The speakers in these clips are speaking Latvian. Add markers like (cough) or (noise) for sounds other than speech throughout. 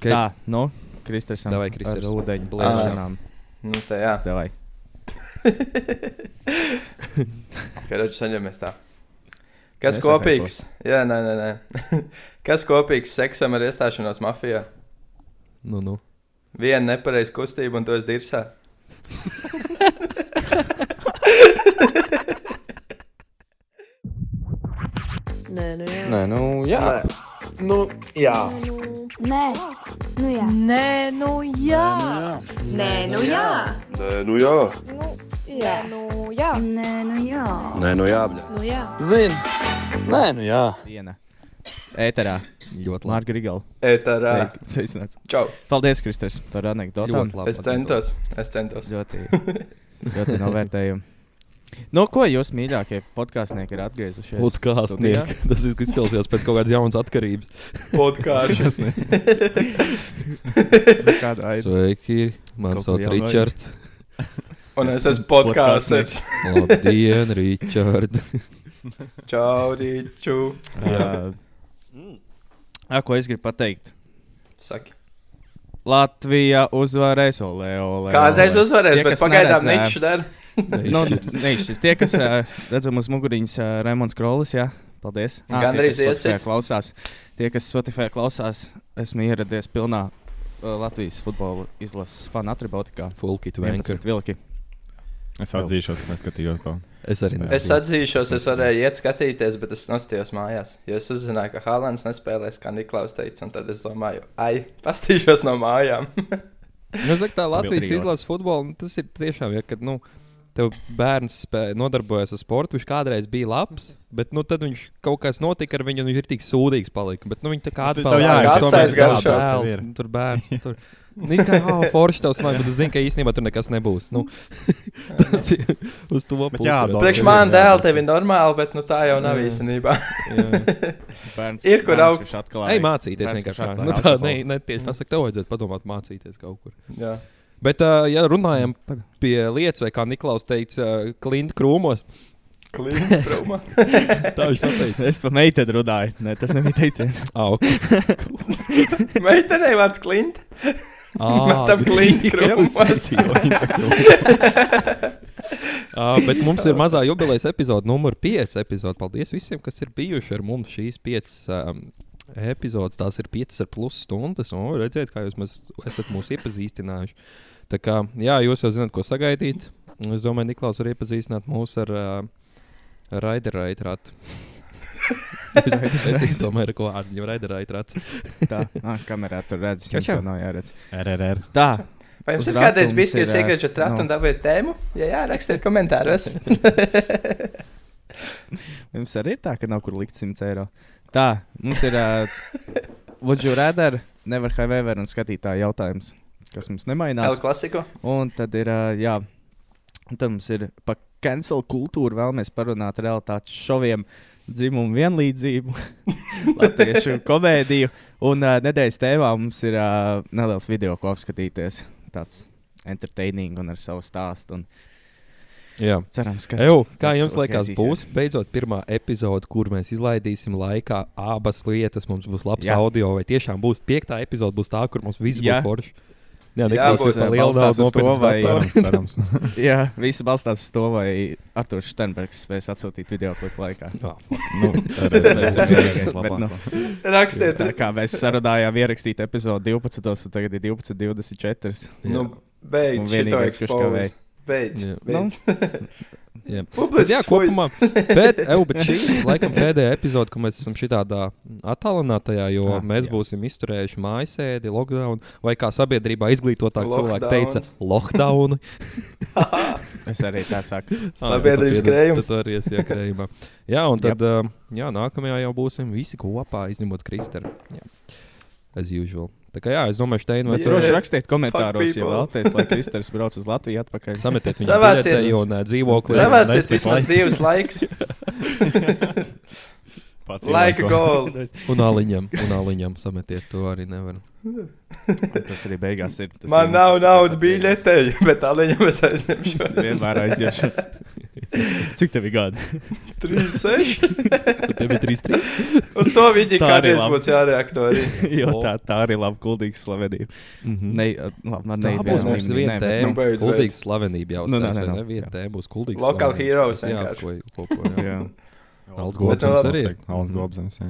Okay. Tā, nu, Kristers. Ar ūdeņu Blēžam. blēšanām. Nu, tā jā. Davai. (laughs) Kad saņemies tā. Kas Nesaka kopīgs? Jā, nē, nē, nē. (laughs) Kas kopīgs seksam ar iestāšanos mafijā? Nu, nu. Viena nepareiza kustība un to es dirsā. Nē, nu jā. Nē, nu, jā. Nu, jā. Nē, nu jā. Nē, nu jā. Nē, nu jā. Nē, nu jā. Jā, nu jā. Nē, nu jā. Nē, nu jā. bļa. Nu jā. Zini. Nē, nu jā. Viena. Ēterā. Ļoti labi. Mārka Rigala. Sveiki, Sveicināts. Čau. Paldies, Kristers, par anekdotām. Ļoti labi. Es centos. Es centos. Ļoti, (laughs) ļoti novērtējumu. No ko jūs mīļākie podkāstnieki ir atgriezušies? Podkāstnieki. Tas izklausījās pēc kaut kādas jaunas atkarības. Podkāsts. (laughs) Aida? Sveiki, man Kaut sauc Ričards. Un es esmu podkāsts. Labdien, Ričard. Čau, Rīču. Jā. Jā, ko es gribu pateikt? Saki. Latvija uzvarēs, olē, olē. Kādreiz uzvarēs, Tie, bet pagaidām neredz, ē, dara. Nu, neizšķirs. Tie, kas redzam uz muguriņas, Raimons Krolis, jā, paldies. Kas Spotify iesit. klausās. Tie, kas Spotify klausās, esmu ieradies pilnā Latvijas futbola izlases fanu atributikā. Fulkit 11 Venker. vilki. Es atzīšos, es neskatījos to. Es arī Es atzīšos, es varēju iet skatīties, bet es nostājos mājās. Jo es uzzināju, ka Hālands nespēlēs, kā Niklaus teica, un tad es domāju, ai, pastīšos no mājām. (laughs) Nu, zak, tā Latvijas izlases futbola, nu, tas ir tiešām, ja, kad, nu, tev bērns nodarbojas ar sportu, viņš kādreiz bija labs, bet, nu, tad viņš kaut kas notika ar viņu, un viņš ir tik sūdīgs palika. Bet, nu, viņš tā kā tev ir. Tur bērns, nu, tur. Nu, kā, oh, forši tev sanāk, bet tu zini, ka īstenībā tur nekas nebūs. Nu, tas ir uz to Bet pusi. jāatbalsta. Priekš man jā. dēls tev ir normāli, bet nu, tā jau nav Jā. īstenībā. Jā. (laughs) Bērns, Ir, kur augt. Ej, mācīties Bērns, vienkārši. jā. Nu, tā, ne, ne tieši pasaka, tev vajadzētu padomāt, mācīties kaut kur. Jā. Bet, uh, ja runājam pie lietas, vai kā Niklaus teica, uh, klinta krūmos, Klints, prūma. (laughs) tā viņš pateica. Es pa meiteni runāju. Nē, tas nebija teiciens. (laughs) Ah, ok. (laughs) Meitenei vārds Klint. Ah, Tam Jā, krūmos. Ah, bet mums ir mazā jubilejas epizode, numur 5. Epizode. Paldies visiem, kas ir bijuši ar mums šīs 5 um, epizodes. Tās ir 5,5 stundas. Un redziet, kā jūs mēs, esat mūs iepazīstinājuši. Tā kā, jā, jūs jau zināt, ko sagaidīt. Es domāju, Niklaus var iepazīstināt mūs ar uh, Raideraitratu. (laughs) es domāju, ar ko ar viņu Raideraitratu. Tā, ah, kamerā tur čau. jau nav jāredz. RRR. Tā, Vai jums ir kādreiz bijis, ka jūs iekļūstat ratu nu. un dabūjāt tēmu? Ja jā, rakstiet komentāros. (laughs) Jums arī ir tā, ka nav kur likt 100 eiro. Tā, mums ir. Uh, Would you rather, never have ever un skatītāja jautājums, kas mums El nemainās. klasiko. Un tad ir, uh, jā, un tad mums ir pa cancel kultūru vēlamies parunāt realitātes šoviem, dzimumu vienlīdzību, (laughs) latviešu komēdiju. Un uh, nedēļas tēmā mums ir uh, neliels video, ko apskatīties. Tāds entertaining un ar savu stāstu. Un Jā. cerams, ka Eju, kā jums liekas, būs beidzot pirmā epizode, kur mēs izlaidīsim laikā abas lietas. Mums būs labs Jā. Audio, vai tiešām būs piektā epizode, būs tā, kur mums viss Jā. būs forši. Jā, Jā, Niklaus, būs, tas ā, ir liels balstās daudz uz to, vai-. Cerams. (laughs) Jā, (laughs) visi balstās uz to, vai Arthurs Sternbergs spēs atsūtīt video klipu laikā. Jā, (laughs) fuck. Nu, Tas ir vienīgais, bet, nu, Rakstiet. tā kā mēs sarunājām ierakstīt epizodi 12, un tagad ir 12.24. Nu, beidz šito kavē. Beidz. Beidz. Jā. Bet, Publiski jā, kopumā. Bet, eju, bet šī ir laikam pēdējā epizode, kad mēs esam šādā attālinātajā, jo Ah, ah, mēs jā. būsim izturējuši mājasēdi, lockdown, vai kā sabiedrībā izglītotāk cilvēki teica, lockdown. (laughs) Es arī tā saku. (laughs) Sabiedrības krējums. Tas arī ir krējumā. Jā, un tad uh, jā, nākamajā jau būsim visi kopā, izņemot Kristēnu. As usual. Tā kā jā, es domāju, Steinu Jā. vajadzētu Droši rakstiet komentāros, ja vēlaties, lai Kristers brauc uz Latviju atpakaļ. sametiet viņu Savāciet- un dzīvokli. Savāciet vismaz laiku. divus laikus. (laughs) (laughs) Pats Laika golu. (laughs) Un aliņam, un aliņam sametiet to arī nevar. Tas arī beigās ir. Tas Man ir nav naudas biļetei, bet tā viņam es aizņemšu. Vienmēr aiziešu. (laughs) Cik tev ir gadi? 36. Tev bija 3, 3. Uz to viņi kādreiz būs arī. (laughs) jo tā, tā arī ir laba kuldīga slavenība. Ne, labi, man Tā ne būs mums viena Nu, tēma. beidz, Kuldīga slavenība jau Nu, nē, uzstājas, nē, vai nē. ne? Viena Jā. tēma būs kuldīga Local heroes Jā, vienkārši. ko- ko- ko- jā. Jā, Bet, Gobsams nu, arī. Alans Gobsams. Jā.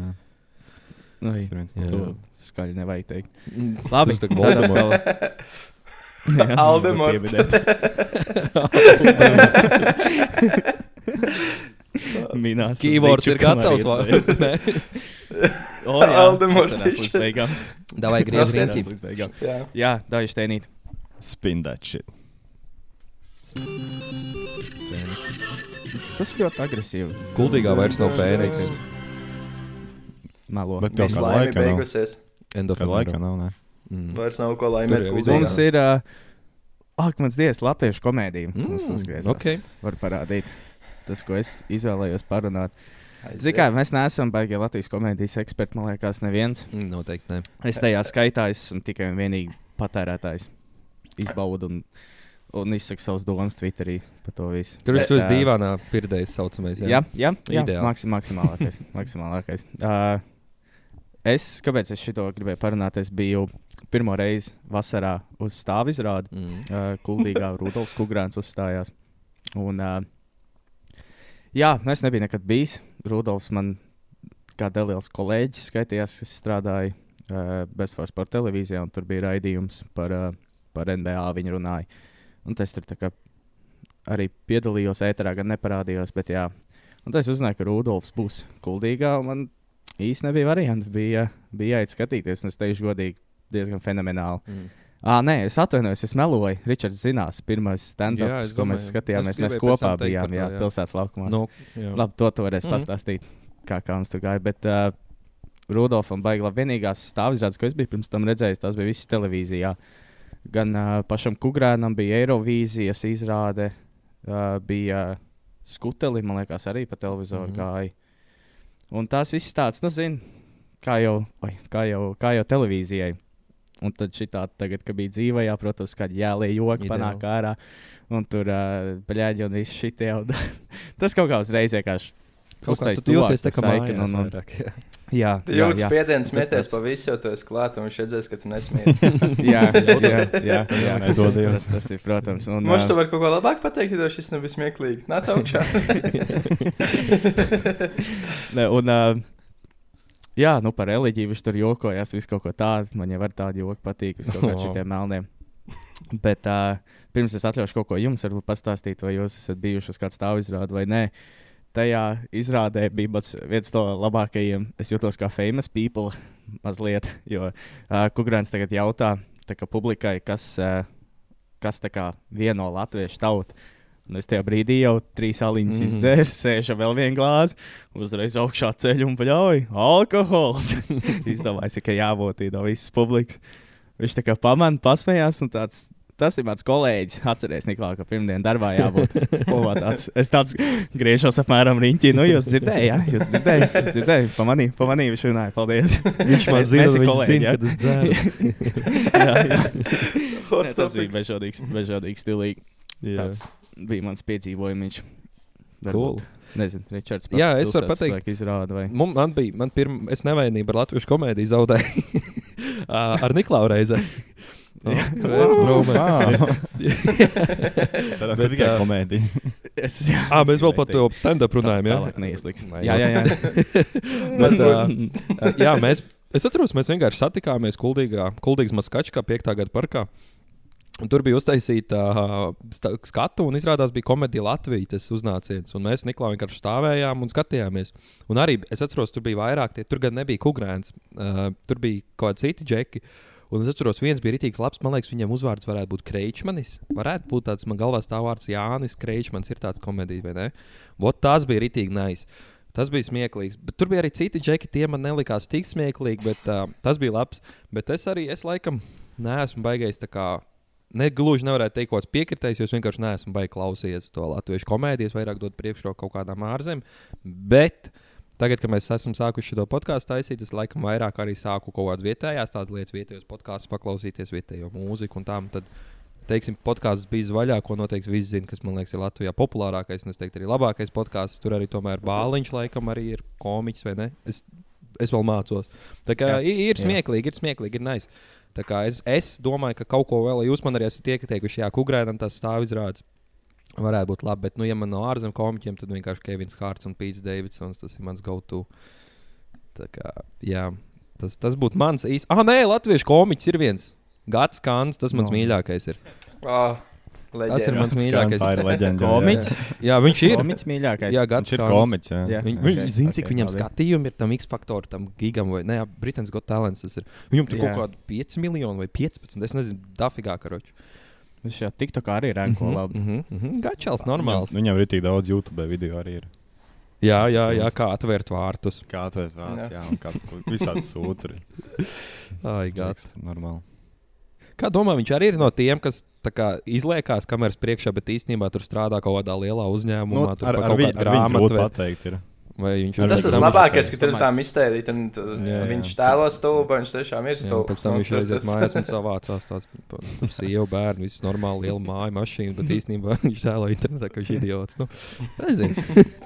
nu, Tas ir viens no Jā. to skaļi nevajag teikt. (laughs) Labi, tā Voldemorts. (laughs) Jā, Aldemorts. (laughs) Minās. Keywords ir gatavs. vai ne? O, jā, Aldemorts. Davai griez Nostiet. riņķi. Līdz beigām. Jā. Jā, daži tēnīt. Spin that shit. Tas ļoti agresīvi. Kuldīgā vairs nav fēniks. Melo. Bet tev kā laika nav. beigusies. End of Kad laika nav, ne? Mm. Vairs nav ko laimēt. Mums ir. Uh, Ak, mans dievs, latviešu komēdija. Mm, mums uzgriezās. ok. Var parādīt. Tas, ko es izvēlējos parunāt. Ziniet, kā mēs neesam baigi Latvijas komēdijas eksperti, man liekas, neviens. Mm, Noteikti ne. Es tajā skaitā esmu tikai un vienīgi patērētājs. Izbaudu un, un izsaku savus domas Twitterī par to visu. Tur viņš Bet, tu esi ā, dīvainā pirdējis saucamais. Jā, jā, jā Ideāli. maks, maksimālākais. (laughs) maksimālākais. Uh, es, kāpēc es šo gribēju parunāt? Es biju pirmo reizi vasarā uz stāvu izrādi. Mm. Uh, Kuldīgā (laughs) Rudolfs Kungrāns uzstājās. Un, uh, jā, nu es nebiju nekad bijis. Rudolfs man kā liels kolēģis skaitījās, kas strādāja uh, Bezforce par televīzijā, un tur bija raidījums par, uh, par NBA. Viņi runāja. Un tas tur arī piedalījos ēterā, gan neparādījos. Bet, jā. un tad es uzzināju, ka Rudolfs būs Kuldīgā. Man īsti nebija variantu. Bija, bija jāiet skatīties, un es teikšu godīgi, diezgan fenomenāli. Mm. Ah, nē, es atvainojos, es meloju. Ričards zinās, pirmais stand-ups, ko mēs skatījāmies. Es Mēs kopā bijām par jā, to, jā. pilsētas laukumā. No, jā. Labi, to tu varēsi mm. pastāstīt, kā, kā mums tur gāja. Bet uh, Rudolfam baigi labi. Vienīgās stāvizrādes, ko es biju pirms tam redzējis, tās bija visas televīzijā. Gan uh, pašam Kugrānam bija Eirovīzijas izrāde, uh, bija Skuteli, man liekas, arī pa televizoru mm. gāja. Un tās visas tādas, nu, zini, kā jau, oi, kā jau, kā jau televīzijai. Un tad šī tā, tagad, kad bija dzīvajā, protams, kāda jālieja joka Ideāli. panāk ārā. Un tur uh, bļaģi un viss šitie. Un, (laughs) tas kaut kā uzreiz vienkārši. Kaut kā tu jūties tā kā tai jā. Jā, Tu jā, jūti jā. spiedienu, Tas smies tāds- pa visu, jo tu esi klāt un viņš redzēs, ka tu nesmies. (laughs) jā, jā, (laughs) jā, jā, Nedodies. tas, tas ir, protams. Un, Mums tu vari kaut ko labāk pateikt, ja šis nebija smieklīgi. Nāc augšā. (laughs) ne, un, uh, jā, nu par reliģiju viņš tur jokojās, visu kaut ko tādu. Man jau ar tādu joku patīk, uz kaut kādiem šitiem melniem. Bet uh, pirms es atļaušu kaut ko jums varbūt pastāstīt, vai jūs esat bijuši uz kāda stāvu izrādi vai nē. Tajā izrādē bija pats viens no labākajiem. Es jūtos kā famous people (laughs) mazliet, jo uh, Kungrāns tagad jautā tā kā publikai, kas, uh, kas kā vieno latviešu tautu. Un es tajā brīdī jau trīs aliņas mm. -hmm. izdzēru, (laughs) sēžu vēl vienu glāzi, uzreiz augšā ceļu un paļauju. Alkohols! (laughs) Izdomājis, ka jābūt no visas publikas. Viņš tā kā pamanīja, pasmējās. un Tāds, tas ir mans kolēģis. Atcerieties, Niklā, ka pirmdien darbā jābūt. Tāds, es tāds griežos apmēram riņķī. Nu, jūs dzirdējāt, jā, jūs dzirdējāt, jūs dzirdējāt. Pamanīju, pamanīju, viņš runāja. Paldies. Viņš man zina, viņš kolēģi, zina, jā? kad es dzēru. (laughs) jā, jā. (laughs) Nē, tas bija bežādīgs, bežādīgs stilīgi. Jā. Tāds bija mans piedzīvojums. Cool. Nezinu, Ričards. Jā, es varu pateikt. Izrāda, vai... Mums, man bija, man pirma, es nevainību ar latviešu komēdiju zaudēju (laughs) ar Niklausu reizē. Redz. Tas (laughs) Bet, ir tikai ā, komēdija. Es, jā, Ā, mēs es vēl par to stand-up runājam. Tā- Jā, tālāk neieslīgsim. Jā, jā, jā. (laughs) Bet, ā, jā mēs, es atceros, mēs vienkārši satikāmies Kuldīgā, Kuldīgas Maskačkā, 5. gada parkā. Un tur bija uztaisīta uh, skatu, un izrādās bija komēdija Latvijas tas uznāciens. Un mēs Niklā vienkārši stāvējām un skatījāmies. Un arī es atceros, tur bija vairāk, tie, tur gan nebija kukurēns, uh, tur bija kaut kādi citi džeki. Un es atceros, viens bija rītīgs labs. Man liekas, viņam uzvārds varētu būt Kreičmanis. Varētu būt tāds, man galvā stāv vārds Jānis Kreičmans, ir tāds komēdija, vai ne? Vot tas bija rītīgi nais. Tas bija smieklīgs. Bet tur bija arī citi džeki, tie man nelikās tik smieklīgi, bet uh, tas bija labs. Bet es arī, es laikam, neesmu baigājis tā kā. Negluži nevarētu teikt, kaut kāds piekritējis, jo es vienkārši neesmu baigts klausīties to latviešu komēdiju. Es vairāk dodu priekšroku kaut kādām ārzemēm. Bet tagad, kad mēs esam sākuši šo podkāstu taisīt, es laikam vairāk arī sāku kaut kādas vietējās tādas lietas, vietējos podkāstus, paklausīties vietējo mūziku un tām. Tad teiksim, podkāsts bija zvaigžā, ko noteikti visi zina, kas man liekas, ir Latvijā populārākais, un es teiktu, arī labākais podkāsts. Tur arī tomēr Bāliņš laikam arī ir komiķis, vai ne? Es, es vēl mācos. Tā kā Jā. ir, ir Jā. smieklīgi, ir smieklīgi, ir nice. Tā kā es, es domāju, ka kaut ko vēl, jūs man arī esat ieteikuši, jā, kukurēnam tas stāvizrādes. Varētu būt labi, bet, nu, ja man no ārzemju komiķiem, tad vienkārši Kevins Hārts un Pīts Davidsons. Tas ir mans go-to. Tā kā, jā, tas, tas būtu mans īsts. Ah, nē, latviešu komiķis ir viens. Gats Kants, tas mans No. mīļākais. Ir. Oh, Tas ir leģenda. mans mīļākais. Tā ir leģenda. Komiķis. Jā, viņš ir. Komiķis mīļākais. Jā, Viņš Gats ir komiķis. Jā. Jā. Viņ, Ok, okay, viņš zina, cik ok, viņam labi. skatījumi ir tam X-faktoram, tam gigam vai ne? Jā, Britaņas got Ir. Viņam tur Jā. kaut kāda 5 miljoni vai 15. Es nezinu, dafigā karoči. Viņš jau TikTokā arī ranko labi. Mm -hmm, mm -hmm. Gačāls, normāls. Viņam ir tik daudz YouTube video arī. Ir. Jā, jā, jā, kā atvērt vārtus. Kā tas vārds, Jā. jā, un kā visādi sūtri. (laughs) Ai, gats. Normāli. Kā domā, viņš arī ir no tiem, kas tā kā, izliekās kameras priekšā, bet īstenībā tur strādā kaut kādā lielā uzņēmumā, Nu, tur ar, ar, kaut viņu, ar viņu grūti grāmatu. pateikt. Ir. Vai viņš Ar ir Tas tam labākais, ka tur ir tā mistērija. Viņš tēlo stulbu, viņš tiešām ir stulbs. pēc tam Nu, viņš tur aiziet mājās un (laughs) savācās tās sievu bērnu, viss normāli, liela māja, mašīna, bet īstenībā (laughs) viņš tēlo internetā, ka viņš ir idiots. Nu. (laughs)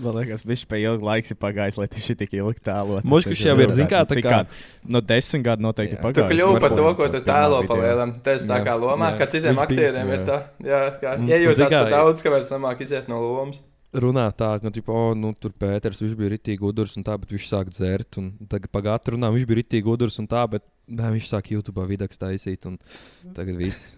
Man liekas, viņš pēc ilga laika ir pagājis, lai viņš tik ilgi tēlot. Moškas jau ir, zin kā, tā kā- No desmit gadu noteikti pagājis. Tu kļuvi par to, ko tu tēlo video. pa lielam. Tas tā kā lomā, jā. ka citiem aktieriem ir tā. Jā, kā Mm, kā, pa daudz, ka vairs nemāk iziet no lomas. Runā tā, ka, tipo, oh, nu, tur Pēters viņš bija rītīgi gudrs un tā, bet viņš sāk dzert. Un tagad pagātnē runā, viņš bija rītīgi gudrs un tā, bet nē, viņš sāk YouTube video taisīt. Un tagad viss.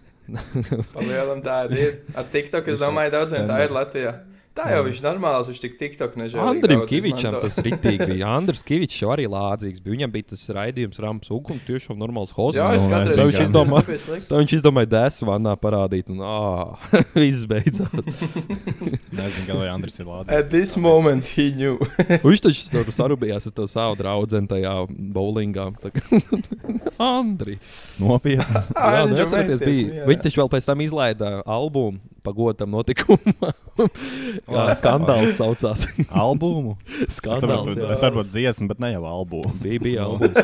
Pa lielam tā ir. Ar TikTok es domāju, daudziem tā ir Latvijā. Tā jau viņš normāls, viņš tik TikTok nežēl. Andrim Kavičam tas rītīgi bija. Andris Kavičs jau arī lādzīgs bija. Viņam bija tas raidījums Rams Uguns, tiešām normāls hosts. Jā, es Nu, skatos. tā viņš skatos, izdomā- tāpēc slikti. Tā viņš izdomāja dēsu vannā parādīt, un ah, (laughs) viss beidzās. (laughs) Nezinu, gan vai Andris ir lādzīgs. At this moment he knew. (laughs) Viņš taču tur sarūpējās ar to savu draugu tajā bowlingā. Kā- Andri. Nopietni. Jā, nu, atcerieties, bija. Viņi taču vēl pēc tam izlaida albumu pagodam notikumam. (laughs) Tā skandāls saucās. Albumu. (laughs) Es skandāls. saprotu, jā. es saprotu dziesmu, bet ne jau albumu. Bija, bija (laughs) albums.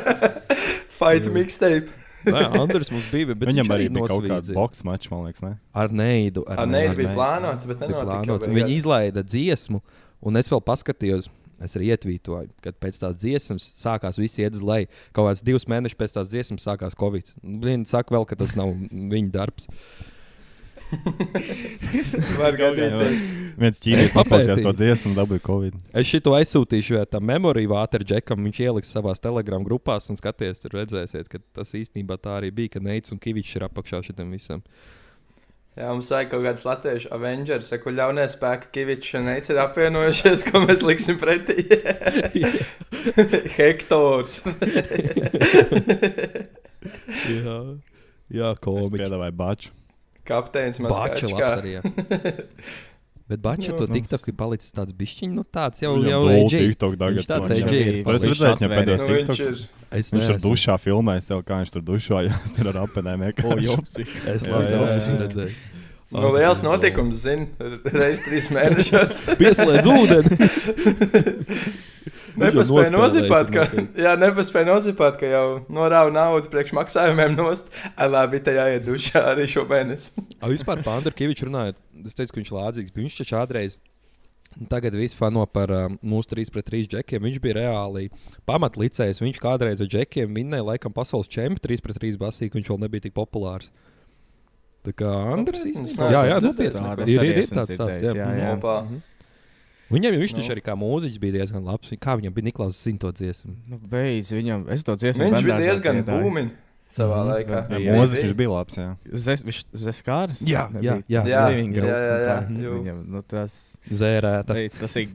Fight mixtape. Nē, Andris mums bija, bet Viņam viņš arī bija kaut kāds boks mačs, man liekas, ne? Ar neidu. Ar neidu bija plānots, bet nenotika. Viņi izlaida dziesmu, un es vēl paskatījos. Es arī ietvītoju, kad pēc tās dziesmas sākās visi iet uz leju. Kaut kāds divus mēnešus pēc tās dziesmas sākās Covid. Viņi saka, vēl, ka tas nav viņa darbs. (laughs) Var gadīties. Viens ķīnietis paklausījās to dziesmu un dabūja covid. Es šito aizsūtīšu tam memoriju Waterjackam. Viņš ieliks savā telegram grupās un skaties, tur redzēsiet, ka tas īstenībā tā arī bija, ka Neits un Kavičs ir apakšā šitam visam. Jā, mums vajag kaut kāds latviešu Avengers, kur ļaunie spēki Kavičs un Neits ir apvienojušies, ko mēs liksim pretī. (laughs) Hektors. (laughs) jā, jā Es komiķi. piedāvāju baču. Kapteinis Bača labs Maskačkā. arī. jā. (laughs) Bet Bača Jā, to nu, TikTok ir palicis tāds bišķiņš, nu tāds jau, Viņam jau dūl edgy. TikTok tagad. Viņš tāds edgy ir. Viņš redzējis viņam pēdējos Nu, viņš TikToks? ir. Es Viņš tur dušā filmēs, jau kā viņš tur dušojās (laughs) ar apenēm. O, jopsi. Es Jā, labi jā, jā. redzējis. Nu, liels notikums, zini, reiz trīs mēnešos. Pieslēdz ūdeni. (laughs) Nepaspēja nozipāt, ka, jā, nepaspēja nozipāt, ka jau norāva naudu priekš maksājumiem nost. Labi, tā jāiet dušā arī šo mēnesi. A, vispār par Andru Kaviču runājot, es teicu, ka viņš ir lādzīgs. bet Viņš taču kādreiz. Tagad viss fano par um, mūsu 3 pret 3 džekiem. Viņš bija reāli pamatlicējs. Viņš kādreiz ar džekiem vinnēja laikam pasaules čempionu 3 pret 3 basī, ka viņš vēl nebija tik populārs. Tā kā Andris īstenībā. Jā, jā, nopietni. Ir, ir, ir tāds esmu tāds. dzirdējis, jā, jā. Viņam jau viņš Nu. arī kā mūziķis bija diezgan labs. Kā viņam bija Niklaus zina to dziesmu? Nu, beidz, viņam, es to dziesmu. Viņš bija diezgan būmiņš savā Mhm. laikā. Jā, Jā, mūziķis viņš bija labs. Jā. Zes, viņš zeskārs? Jā, jā, jā. Jā, jā, jā, jā. Viņam, nu, tas, Zērēta. teic, tas ir